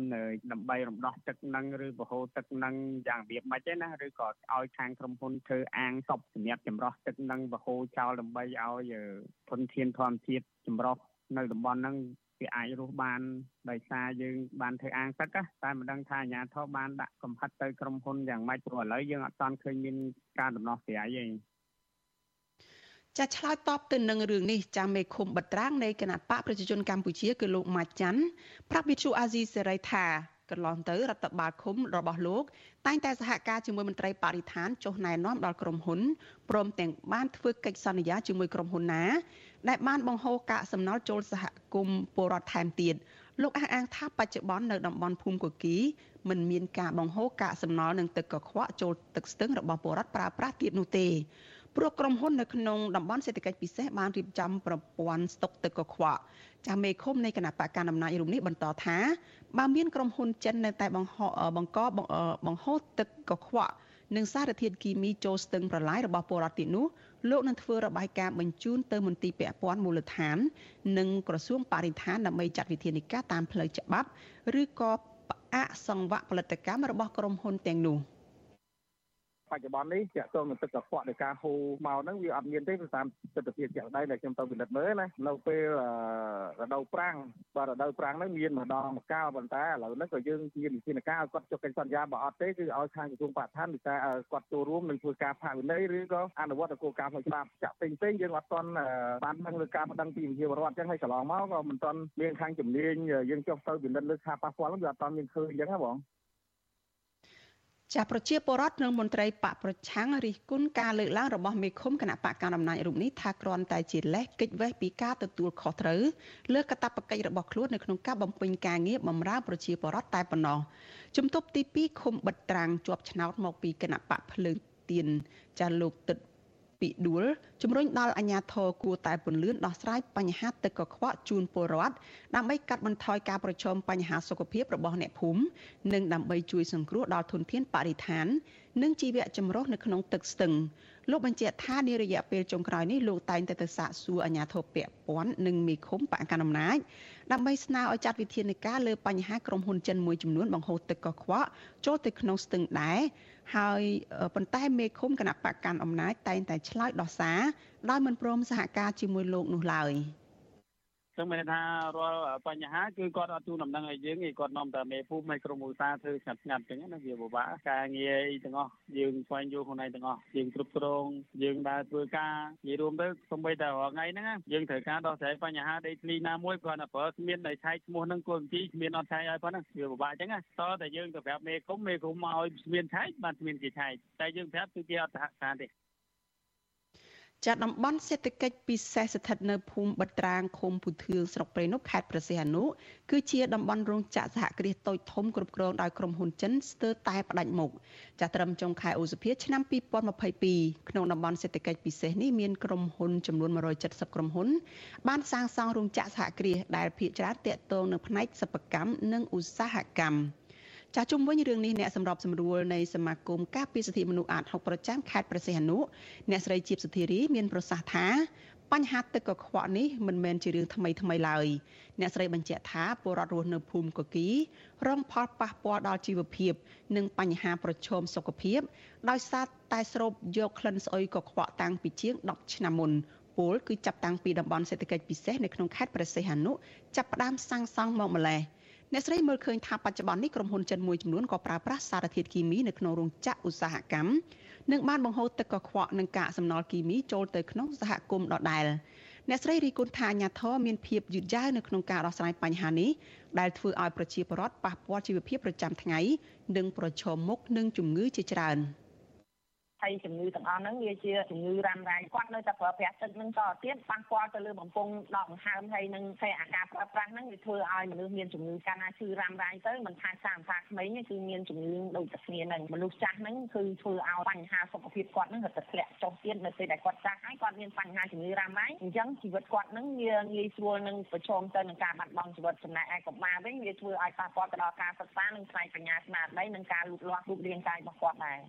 ដើម្បីរំដោះទឹកហ្នឹងឬបហូរទឹកហ្នឹងយ៉ាងរបៀបម៉េចទេណាឬក៏ឲ្យខាងក្រុមហ៊ុនធ្វើអាងសពសម្រាប់ចម្រោះទឹកហ្នឹងបហូរចោលដើម្បីឲ្យធនធានធម្មជាតិចម្រោះនៅតំបន់ហ្នឹង វាអាចរស់បានដោយសារយើងបានធ្វើអាងទឹកតែមិនដឹងថាអាជ្ញាធរបានដាក់កំហិតទៅក្រុមហ៊ុនយ៉ាងម៉េចព្រោះឥឡូវយើងអត់ទាន់ឃើញមានការដំណោះស្រាយទេចាឆ្លើយតបទៅនឹងរឿងនេះចាមេឃុំបត្រាងនៃគណៈបកប្រជាជនកម្ពុជាគឺលោកម៉ាច័ន្ទប្រាប់វិទ្យុអាស៊ីសេរីថាកន្លងទៅរដ្ឋបាលឃុំរបស់លោកតែងតែសហការជាមួយមន្ត្រីបរិស្ថានចុះណែនាំដល់ក្រុមហ៊ុនព្រមទាំងបានធ្វើកិច្ចសន្យាជាមួយក្រុមហ៊ុនណា ដែលបានបង្ហូរកាកសំណល់ចូលសហគមន៍ពលរដ្ឋថែមទៀតលោកអះអាងថាបច្ចុប្បន្ននៅតំបន់ភូមិកគីមិនមានការបង្ហូរកាកសំណល់និងទឹកកខ្វក់ចូលទឹកស្ទឹងរបស់ពលរដ្ឋប្រើប្រាស់ទៀតនោះទេព្រោះក្រុមហ៊ុននៅក្នុងតំបន់សេដ្ឋកិច្ចពិសេសបានរៀបចំប្រព័ន្ធស្តុកទឹកកខ្វក់ចាស់មេឃុំនៃគណៈបកកណ្ដាលអំណាចរូបនេះបន្តថាបើមានក្រុមហ៊ុនចិននៅតែបង្ហបង្កបង្ហូរទឹកកខ្វក់និងសារធាតុគីមីចូលស្ទឹងប្រឡាយរបស់ពលរដ្ឋទៀតនោះ លោកនឹងធ្វើរបាយការណ៍បញ្ជូនទៅមន្ទីរពាក់ព័ន្ធមូលដ្ឋាន និងក្រសួងបរិស្ថានដើម្បីចាត់វិធានការតាមផ្លូវច្បាប់ ឬក៏ផ្អាកសង្វាក់ផលិតកម្មរបស់ក្រុមហ៊ុនទាំងនោះ បច្ចុប្បន្ននេះជាក់ស្ទងនឹងទឹកកខ្វក់នៃការហូរមកហ្នឹងវាអត់មានទេតាមទស្សនវិជ្ជាជាក់ស្ដែងដែលខ្ញុំទៅពិនិត្យមើលណានៅពេលរដូវប្រាំងបើរដូវប្រាំងហ្នឹងមានម្ដងម្កាលប៉ុន្តែឥឡូវហ្នឹងក៏យើងមានវិធានការឲ្យគាត់ចុះកិច្ចសន្យាបើអត់ទេគឺឲ្យខាងក្រសួងបរិស្ថានវិការគាត់ចូលរួមនឹងធ្វើការផាកវិន័យឬក៏អនុវត្តគោលការណ៍ផ្លូវច្បាប់ចាក់ផ្សេងផ្សេងយើងអត់ទាន់បានដឹងលើការប្តឹងពីវិជារដ្ឋអញ្ចឹងហើយកន្លងមកក៏មិនទាន់មានខាងជំនាញយើងចុះទៅពិនិត្យលើការប៉ះពាល់ហ្នឹងវាអត់ទាន់មានឃើញអញ្ចឹងណាបង ចាប្រជាពលរដ្ឋនិងមន្ត្រីបកប្រឆាំងរិះគន់ការលើកឡើងរបស់មេឃុំគណៈបកកណ្ដាលអំណាចរូបនេះថាគ្រាន់តែជាលេសកិច្ចវេះពីការទទួលខុសត្រូវលើកាតព្វកិច្ចរបស់ខ្លួននៅក្នុងការបំពេញការងារបម្រើប្រជាពលរដ្ឋតែប៉ុណ្ណោះជំទប់ទី2ឃុំបិទត្រាំងជាប់ឆ្នោតមកពីគណៈបកភ្លើងទៀនចាលោកទឹក ពីដួលជំរុញដល់អាជ្ញាធរគួរតែពន្លឿនដោះស្រាយបញ្ហាទឹកកខ្វក់ជូនពលរដ្ឋដើម្បីកាត់បន្ថយការប្រឈមបញ្ហាសុខភាពរបស់អ្នកភូមិនិងដើម្បីជួយសង្គ្រោះដល់ធនធានបរិស្ថាន និងជីវៈចម្រុះនៅក្នុងទឹកស្ទឹងលោកបញ្ជាក់ថានារយៈពេលចុងក្រោយនេះលោកតែងតែទៅសាកសួរអាជ្ញាធរពាក់ព័ន្ធនិងមេឃុំបកកណ្ដាលអំណាចដើម្បីស្នើឲ្យចាត់វិធានការលើបញ្ហាក្រុមហ៊ុនចិនមួយចំនួនបង្ហូរទឹកកខ្វក់ចូលទៅក្នុងស្ទឹងដែរ ហើយប៉ុន្តែមេឃុំគណៈបកកាន់អំណាចតែងតែឆ្លើយដោះសារដោយមិនព្រមសហការជាមួយលោកនោះឡើយ។ ចឹងមានថារាល់បញ្ហាគឺគាត់អត់ទូដំណឹងឲ្យយើងឯងគាត់នាំតែមេភូមិឲ្យក្រុមឧស្សាហ៍ធ្វើស្ងាត់ស្ងាត់ចឹងណាវាពិបាកការងារអីទាំងអស់យើងស្វែងយល់ខ្លួនឯងទាំងអស់យើងគ្រប់គ្រងយើងដើរធ្វើការនិយាយរួមទៅសូម្បីតែរាល់ថ្ងៃហ្នឹងយើងត្រូវការដោះស្រាយបញ្ហាដីធ្លីណាមួយគ្រាន់តែប្រើគ្មាននៃឆែកឈ្មោះហ្នឹងគោលបញ្ជីគ្មានអត់ឆែកឲ្យប៉ុណ្ណឹងវាពិបាកចឹងណាតតែយើងទៅប្រាប់មេគុំមេគុំមកឲ្យគ្មានឆែកបានគ្មានគេឆែកតែយើងប្រាប់គឺគេអត់សហការទេ ចាតំបន់សេដ្ឋកិច្ចពិសេសស្ថិតនៅភូមិបិត្រាងឃុំពុធឿស្រុកព្រៃនប់ខេត្តព្រះសីហនុគឺជាតំបន់រោងចក្រសហគ្រាសតូចធំគ្រប់គ្រងដោយក្រុមហ៊ុនចិនស្ទើរតែផ្ដាច់មុខចាត្រឹមចុងខែឧសភាឆ្នាំ2022ក្នុងតំបន់សេដ្ឋកិច្ចពិសេសនេះមានក្រុមហ៊ុនចំនួន170ក្រុមហ៊ុន បានសាងសង់រោងចក្រសហគ្រាសដែលភាគច្រើនតាក់ទងនៅផ្នែកសិប្បកម្មនិងឧស្សាហកម្ម ចាជុំវិញរឿងនេះអ្នកសម្របសម្រួលនៃសមាគមការពារសិទ្ធិមនុស្សអាត6ប្រចាំខេត្តព្រះសីហនុអ្នកស្រីជីបសុធារីមានប្រសាសន៍ថាបញ្ហាទឹកកខ្វក់នេះមិនមែនជារឿងថ្មីថ្មីឡើយអ្នកស្រីបញ្ជាក់ថាពលរដ្ឋរស់នៅភូមិកគីរងផលប៉ះពាល់ដល់ជីវភាព និងបញ្ហាប្រឈមសុខភាព ដោយសារតែស្រូបយកក្លិនស្អុយកខ្វក់តាំងពីជាង10ឆ្នាំមុនពលគឺចាប់តាំងពីតំបន់សេដ្ឋកិច្ចពិសេសនៅក្នុងខេត្តព្រះសីហនុចាប់ផ្ដើមសាងសង់មកម្លេះ អ្នកស្រីមើលឃើញថាបច្ចុប្បន្ននេះក្រុមហ៊ុនចិនមួយចំនួនក៏ប្រើប្រាស់សារធាតុគីមីនៅក្នុងរោងចក្រឧស្សាហកម្មនិងបានបង្ហូរទឹកកខ្វក់និងកាកសំណល់គីមីចូលទៅក្នុងសហគមន៍ដដែលអ្នកស្រីរីគុណថាអាញាធរមានភាពយឺតយ៉ាវនៅក្នុងការដោះស្រាយបញ្ហានេះដែលធ្វើឲ្យប្រជាពលរដ្ឋប៉ះពាល់ជីវភាពប្រចាំថ្ងៃនិងប្រឈមមុខនឹងជំងឺជាច្រើន។ ហើយជំងឺទាំងអស់ហ្នឹងវាជាជំងឺរ៉ាំរ៉ៃគាត់នៅតែប្រើប្រាស់ទឹកហ្នឹងក៏ទៀតប៉ះពាល់ទៅលើបំពង់ដកដង្ហើមហើយនឹងតែអាការប្រើប្រាស់ហ្នឹងវាធ្វើឲ្យមនុស្សមានជំងឺកាលណាឈឺរ៉ាំរ៉ៃទៅមិនថាសាមថាក្មេងគឺមានជំងឺដូចតែគ្នាហ្នឹងមនុស្សចាស់ហ្នឹងគឺធ្វើឲ្យបញ្ហាសុខភាពគាត់ហ្នឹងរត់ទៅធ្លាក់ចុះទៀតនៅពេលដែលគាត់ចាស់ហើយគាត់មានបញ្ហាជំងឺរ៉ាំរ៉ៃអញ្ចឹងជីវិតគាត់ហ្នឹងវាងាយស្រួលនឹងប្រឈមទៅនឹងការបាត់បង់ជីវិតចំណែកឯកុមារវិញវាធ្វើឲ្យប៉ះពាល់ទៅដល់ការសិក្សានិងផ្នែកបញ្ញាស្មារតីនិងការលូតលាស់រូបរាងកាយរបស់គាត់ដែរ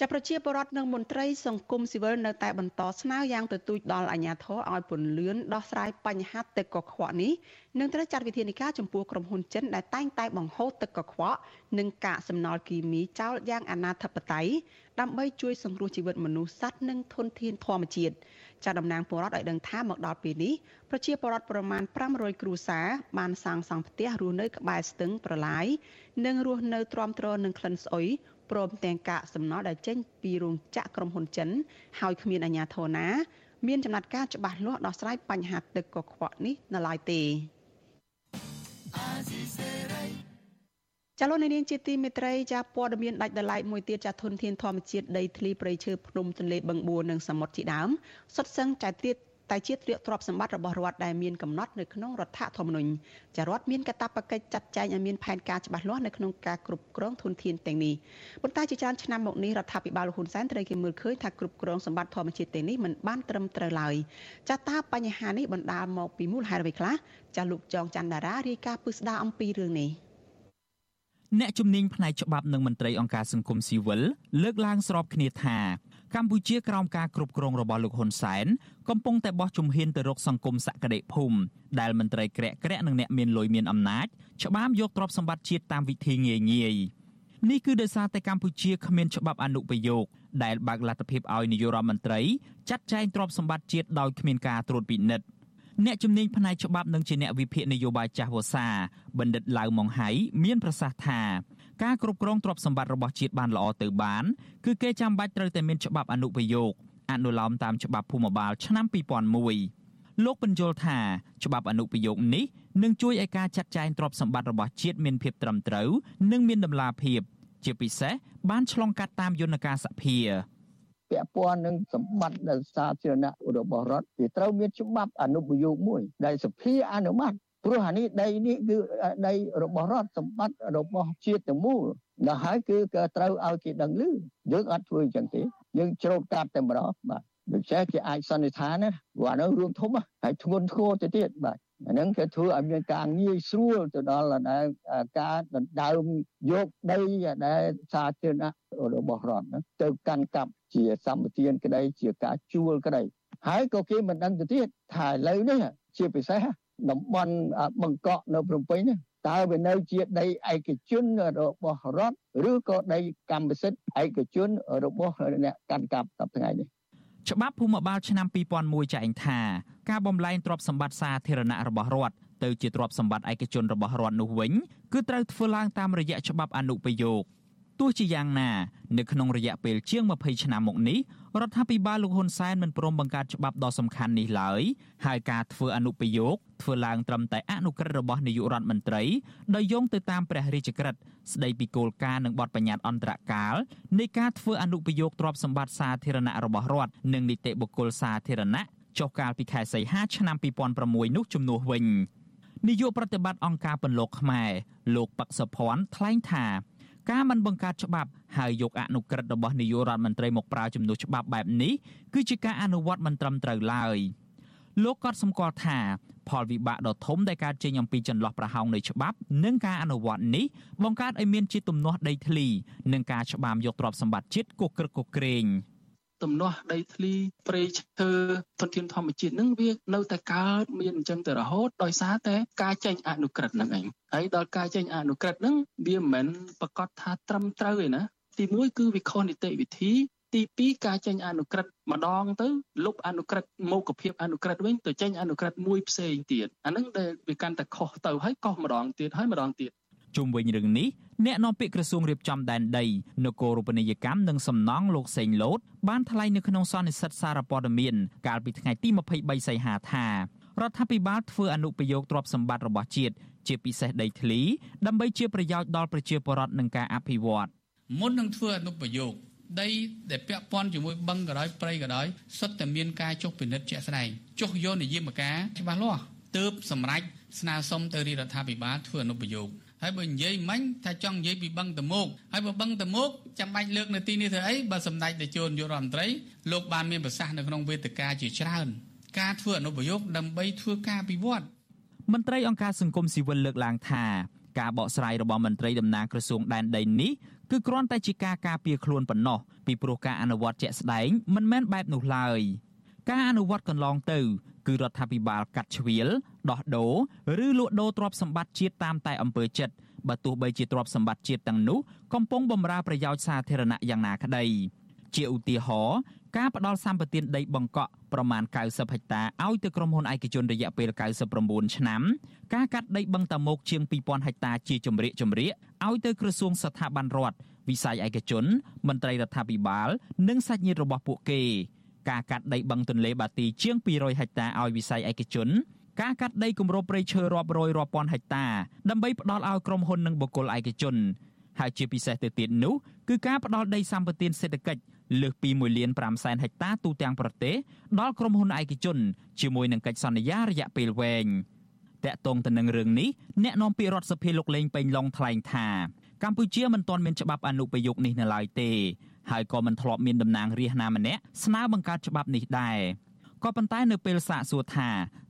ចាប់ប្រជាពលរដ្ឋនិងមន្ត្រីសង្គមស៊ីវិលនៅតែបន្តស្នើយ៉ាងទទូចដល់អាជ្ញាធរឲ្យពន្លឿនដោះស្រាយបញ្ហាទឹកកខ្វក់នេះនិងត្រូវចាត់វិធានការចំពោះក្រុមហ៊ុនចិនដែលតែងតែបង្ហូរទឹកកខ្វក់និងកាកសំណល់គីមីចោលយ៉ាងអនាធិបតេយ្យដើម្បីជួយសង្គ្រោះជីវិតមនុស្សសត្វនិងធនធានធម្មជាតិចាត់តំណាងពលរដ្ឋឲ្យដឹងថាមកដល់ពេលនេះប្រជាពលរដ្ឋប្រមាណ500គ្រួសារបានសាងសង់ផ្ទះរស់នៅក្បែរស្ទឹងប្រឡាយនិងរស់នៅទ្រាំទ្រនឹងក្លិនស្អុយ ព្រមទាំងកាកសំណល់ដែលចេញពីរោងចក្រក្រុមហ៊ុនចិនហើយគ្មានអាជ្ញាធរណា មានចំណាត់ការច្បាស់លាស់ដោះស្រាយបញ្ហាទឹកកខ្វក់នេះនៅឡើយទេចលនានាងជាទីមេត្រីចាព័ត៌មានដាច់ដライមួយទៀតចាធនធានធម្មជាតិដីធ្លីព្រៃឈើភ្នំទន្លេបឹងបួរនិងសមុទ្រជាដើមសុទ្ធសឹងចែកទៀត តែជាទ្រព្យទ្រព្យសម្បត្តិរបស់រដ្ឋដែលមានកំណត់នៅក្នុងរដ្ឋធម្មនុញ្ញចារដ្ឋមានកាតព្វកិច្ចចាត់ចែងឲ្យមានផែនការច្បាស់លាស់នៅក្នុងការគ្រប់គ្រងធនធានទាំងនេះប៉ុន្តែជាច្រើនឆ្នាំមកនេះរដ្ឋាភិបាលហ៊ុនសែនត្រូវគេមើលឃើញថាគ្រប់គ្រងសម្បត្តិធម្មជាតិទាំងនេះមិនបានត្រឹមត្រូវឡើយចាតើបញ្ហានេះបណ្ដាលមកពីមូលហេតុអ្វីខ្លះចាលោកចងច័ន្ទតារារាយការណ៍ពឹស្ដារអំពីរឿងនេះអ្នកជំនាញផ្នែកច្បាប់និងមន្ត្រីអង្គការសង្គមស៊ីវិលលើកឡើងស្របគ្នាថា កម្ពុជាក្រោមការគ្រប់គ្រងរបស់លោកហ៊ុនសែនកំពុងតែបោះជំហានទៅរកសង្គមសក្តិភូមិដែលមន្ត្រីក្រាក់ក្រាក់និងអ្នកមានលុយមានអំណាចច្បាមយកទ្រព្យសម្បត្តិជាតិតាមវិធីងាយងាយនេះគឺដោយសារតែកម្ពុជាគ្មានច្បាប់អនុប្រយោគដែលបើកលទ្ធភាពឲ្យនាយករដ្ឋមន្ត្រីចាត់ចែងទ្រព្យសម្បត្តិជាតិដោយគ្មានការត្រួតពិនិត្យអ្នកជំនាញផ្នែកច្បាប់និងជាអ្នកវិភាគនយោបាយចាស់វសាបណ្ឌិតឡៅម៉ុងហៃមានប្រសាសន៍ថា ការគ្រប់គ្រងទ្រព្យសម្បត្តិរបស់ជាតិបានល្អទៅបាន គឺគេចាំបាច់ត្រូវតែមានច្បាប់អនុប្រយោគអនុលោមតាមច្បាប់ភូមិបាលឆ្នាំ2001លោកបញ្យល់ថាច្បាប់អនុប្រយោគនេះនឹងជួយឲ្យការចាត់ចែងទ្រព្យសម្បត្តិរបស់ជាតិមានភាពត្រឹមត្រូវនិងមានតម្លាភាព ជាពិសេសបានឆ្លងកាត់តាមយន្តការសភាពាក់ព័ន្ធនឹងសម្បត្តិដែលសាធារណៈរបស់រដ្ឋវាត្រូវមានច្បាប់អនុប្រយោគមួយដែលសភាអនុម័ត ព្រោះអានេះដីនេះគឺដីរបស់រដ្ឋសម្បត្តិរបស់ជាតិទាំងមូលដល់ហើយគឺក៏ត្រូវឲ្យគេដឹងឮយើងអត់ធ្វើអញ្ចឹងទេយើងច្រូតកាត់តែម្ដងបាទដូច្នេះគេអាចសន្និដ្ឋានណាព្រោះអានោះរួមធំហើយធ្ងន់ធ្ងរទៅទៀតបាទអាហ្នឹងគេធ្វើឲ្យមានការងាយស្រួលទៅដល់ដែលការដណ្ដើមយកដីដែលសាធារណៈរបស់រដ្ឋទៅកាន់កាប់ជាសម្បទានក្តីជាការជួលក្តីហើយក៏គេមិនដឹងទៅទៀតថាឥឡូវនេះជាពិសេស តំបន់បង្កក់នៅភ្នំពេញនេះតើវានៅជាដីឯកជនរបស់រដ្ឋឬក៏ដីកម្មសិទ្ធិឯកជនរបស់អ្នកកាន់កាប់សប្តាហ៍នេះច្បាប់ភូមិបាលឆ្នាំ2001ចែងថាការបំលែងទ្រព្យសម្បត្តិសាធារណៈរបស់រដ្ឋទៅជាទ្រព្យសម្បត្តិឯកជនរបស់រដ្ឋនោះវិញគឺត្រូវធ្វើឡើងតាមរយៈច្បាប់អនុប្រយោគ ទោះជាយ៉ាងណានៅក្នុងរយៈពេលជាង20ឆ្នាំមកនេះរដ្ឋាភិបាលលោកហ៊ុនសែនមិនព្រមបង្កើតច្បាប់ដ៏សំខាន់នេះឡើយហើយការធ្វើអនុប្រយោគធ្វើឡើងត្រឹមតែអនុក្រឹត្យរបស់នាយករដ្ឋមន្ត្រីដោយយោងទៅតាមព្រះរាជក្រឹត្យស្ដីពីគោលការណ៍និងបទបញ្ញត្តិអន្តរកាលនៃការធ្វើអនុប្រយោគទ្រព្យសម្បត្តិសាធារណៈរបស់រដ្ឋនិងនីតិបុគ្គលសាធារណៈចុះកាលពីខែសីហាឆ្នាំ2006នោះជំនួសវិញនាយកប្រតិបត្តិអង្គការពន្លកខ្មែរលោកប៉ាក់សុភ័ណ្ឌថ្លែងថា ការមិនបង្កើតច្បាប់ហើយយកអនុក្រឹត្យរបស់នាយករដ្ឋមន្ត្រីមកប្រើជំនួសច្បាប់បែបនេះគឺជាការអនុវត្តមិនត្រឹមត្រូវឡើយលោកក៏សម្គាល់ថាផលវិបាកដ៏ធំដែលកើតចេញអំពីចន្លោះប្រហោងនៃច្បាប់និងការអនុវត្តនេះបង្កើតឲ្យមានជាទំនាស់ដីធ្លីនិងការច្បាមយកទ្រព្យសម្បត្តិជាតិគគ្រឹកគក្រែង។ ទំនាស់ដីធ្លីព្រៃឈើធនធានធម្មជាតិនឹងវានៅតែកើតមានអញ្ចឹងទៅរហូតដោយសារតែការចេញអនុក្រឹត្យហ្នឹងឯងហើយដល់ការចេញអនុក្រឹត្យហ្នឹងវាមិនមែនប្រកាសថាត្រឹមត្រូវទេណាទី1គឺវាខុសនីតិវិធីទី2ការចេញអនុក្រឹត្យម្ដងទៅលុបអនុក្រឹត្យមុខភាពអនុក្រឹត្យវិញទៅចេញអនុក្រឹត្យមួយផ្សេងទៀតអាហ្នឹងដែលវាកាន់តែខុសទៅហើយកោះម្ដងទៀតហើយម្ដងទៀត ជុំវិញរឿងនេះអ្នកនាំពាក្យក្រសួងរៀបចំដែនដីនគររូបនីយកម្មនិងសំណង់លោកសេងលូតបានថ្លែងនៅក្នុងសន្និសីទសារព័ត៌មានកាលពីថ្ងៃទី23សីហាថារដ្ឋាភិបាលធ្វើអនុប្រយោគទ្រព្យសម្បត្តិរបស់ជាតិជាពិសេសដីធ្លីដើម្បីជាប្រយោជន៍ដល់ប្រជាពលរដ្ឋនិងការអភិវឌ្ឍមុននឹងធ្វើអនុប្រយោគដីដែលពាក់ព័ន្ធជាមួយបឹងក៏ដោយព្រៃក៏ដោយសុទ្ធតែមានការចុះពិនិត្យជាក់ស្ដែងចុះយកនិយមការច្បាស់លាស់ទើបសម្រេចស្នើសុំទៅរាជរដ្ឋាភិបាលធ្វើអនុប្រយោគ ហើយបើនិយាយមិញថាចង់និយាយពីបឹងតមោកហើយបើបឹងតមោកចាំបាច់លើកនៅទីនេះធ្វើអីបើសម្ដេចតេជោនាយករដ្ឋមន្ត្រីលោកបានមានប្រសាសន៍នៅក្នុងវេទិកាជាច្រើនការធ្វើអនុប្រយោគដើម្បីធ្វើការពិវត្តមន្ត្រីអង្គការសង្គមស៊ីវិលលើកឡើងថាការបកស្រាយរបស់មន្ត្រីតំណាងក្រសួងដែនដីនេះគឺគ្រាន់តែជាការការពារខ្លួនប៉ុណ្ណោះពីព្រោះការអនុវត្តជាក់ស្ដែងមិនមែនបែបនោះឡើយការអនុវត្តកន្លងទៅ គឺរដ្ឋាភិបាលកាត់ជ្រៀល ដោះដូរឬលក់ដូរទ្រព្យសម្បត្តិជាតិតាមតែអំពើចិត្តបើទោះបីជាទ្រព្យសម្បត្តិជាតិទាំងនោះកំពុងបម្រើប្រយោជន៍សាធារណៈយ៉ាងណាក្តីជាឧទាហរណ៍ការផ្ដល់សម្បត្តិដីបង្កក់ប្រមាណ90ហិកតាឲ្យទៅក្រុមហ៊ុនឯកជនរយៈពេល99ឆ្នាំការកាត់ដីបឹងតាមុកជាង2000ហិកតាជាជំរាកជំរាកឲ្យទៅក្រសួងស្ថាប័នរដ្ឋវិស័យឯកជនមន្ត្រីរដ្ឋាភិបាល និងសាច់ញាតិរបស់ពួកគេការកាត់ដីបឹងទន្លេបាទីជាង200ហិកតាឲ្យវិស័យឯកជន ការកាត់ដីគម្របព្រៃឈើរាប់រយរាប់ពាន់ហិកតាដើម្បីផ្ដល់ឲ្យក្រុមហ៊ុននិងបុគ្គលឯកជនហើយជាពិសេសទៅទៀតនោះគឺការផ្ដល់ដីសម្បត្តិសេដ្ឋកិច្ចលើសពី1លាន5សែនហិកតាទូទាំងប្រទេសដល់ក្រុមហ៊ុនឯកជនជាមួយនឹងកិច្ចសន្យារយៈពេលវែងតកតងទៅនឹងរឿងនេះអ្នកនាំពាក្យរដ្ឋសភាលោកលេងពេញឡុងថ្លែងថាកម្ពុជាមិនទាន់មានច្បាប់អនុប្រយោគនេះនៅឡើយទេហើយក៏មិនធ្លាប់មានតំណាងរាស្ត្រណាម្នាក់ស្នើបង្កើតច្បាប់នេះដែរ ក៏ប៉ុន្តែនៅពេលសាកសួរថា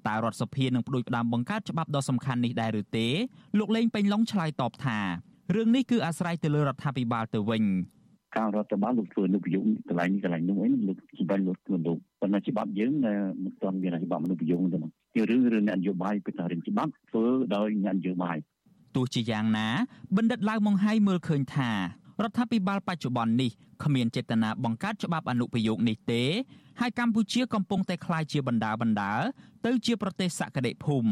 តើរដ្ឋសភានឹងផ្ដួចផ្ដើមបង្កើតច្បាប់ដ៏សំខាន់នេះដែរឬទេលោកលេងពេញឡុងឆ្លើយតបថារឿងនេះគឺអាស្រ័យទៅលើរដ្ឋាភិបាលទៅវិញការរដ្ឋបាលលោកធ្វើនុប្រយោគកន្លែងនេះកន្លែងនោះអីលោកច្បាស់លោកធ្វើលោកប៉ុន្តែច្បាប់យើងមិនទាន់មានច្បាប់នុប្រយោគទេមកជារឿងរឿងនយោបាយពីតារឿងច្បាប់ធ្វើដោយអ្នកនយោបាយទោះជាយ៉ាងណាបណ្ឌិតឡៅម៉ុងហៃមើលឃើញថា រដ្ឋាភិបាលបច្ចុប្បន្ននេះគ្មានចេតនាបង្កើតច្បាប់អនុប្រយោគនេះទេហើយកម្ពុជាកំពុងតែក្លាយជាបណ្ដាបណ្ដាទៅជាប្រទេសសក្តិភូមិ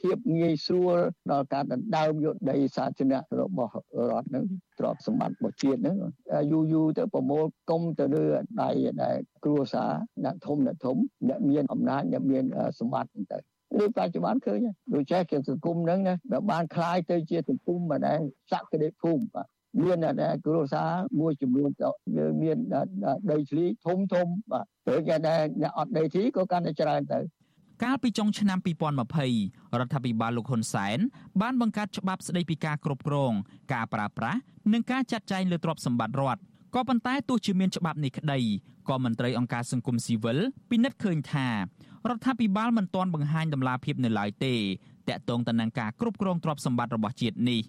ភាពងាយស្រួលដល់ការដណ្ដើមយកដីសាធារណៈរបស់រដ្ឋនឹងទ្រព្យសម្បត្តិរបស់ជាតិនឹងយូរយូរទៅប្រមូលគុំទៅលើដៃដែលគ្រួសារអ្នកធំអ្នកធំអ្នកមានអំណាចអ្នកមានសម្បត្តិទៅដូចបច្ចុប្បន្នឃើញដូចចេះជាសង្គមហ្នឹងណាដែលបានคลายទៅជាសង្គមម្ដងសក្តិភូមិបាទ មានតែគ្រួសារមួយចំនួនយើងមានដីធ្លីធំធំបាទព្រោះគេដែលអ្នកអត់ដីធ្លីក៏កាន់តែច្រើនទៅកាលពីចុងឆ្នាំ2020រដ្ឋាភិបាលលោកហ៊ុនសែនបានបង្កើតច្បាប់ស្តីពីការគ្រប់គ្រង ការប្រើប្រាស់និងការចាត់ចែងលើទ្រព្យសម្បត្តិរដ្ឋក៏ប៉ុន្តែទោះជាមានច្បាប់នេះក្តីក៏មន្ត្រីអង្គការសង្គមស៊ីវិលពិនិត្យឃើញថារដ្ឋាភិបាលមិនទាន់បង្ហាញដំណាភាពនៅឡើយទេតាក់ទងទៅនឹងការគ្រប់គ្រងទ្រព្យសម្បត្តិរបស់ជាតិនេះ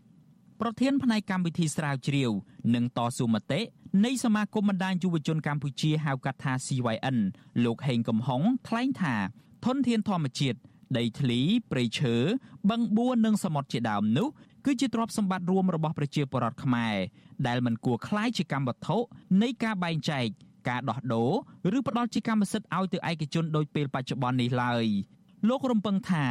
ប្រធានផ្នែកកម្មវិធីស្រាវជ្រាវនិងតស៊ូមតិនៃសមាគមបណ្ដាញយុវជនកម្ពុជាហៅកាត់ថា CYN លោកហេងកំហុងថ្លែងថាធនធានធម្មជាតិដីធ្លីព្រៃឈើបឹងបួរនិងសមុទ្រជាដើមនោះគឺជាទ្រព្យសម្បត្តិរួមរបស់ប្រជាពលរដ្ឋខ្មែរដែលមិនគួរคล้ายជាកម្មវត្ថុនៃការបែងចែកការដោះដូរឬផ្ដាល់ជាកម្មសិទ្ធិឲ្យទៅឯកជនដោយពេលបច្ចុប្បន្ននេះឡើយលោករំពឹងថា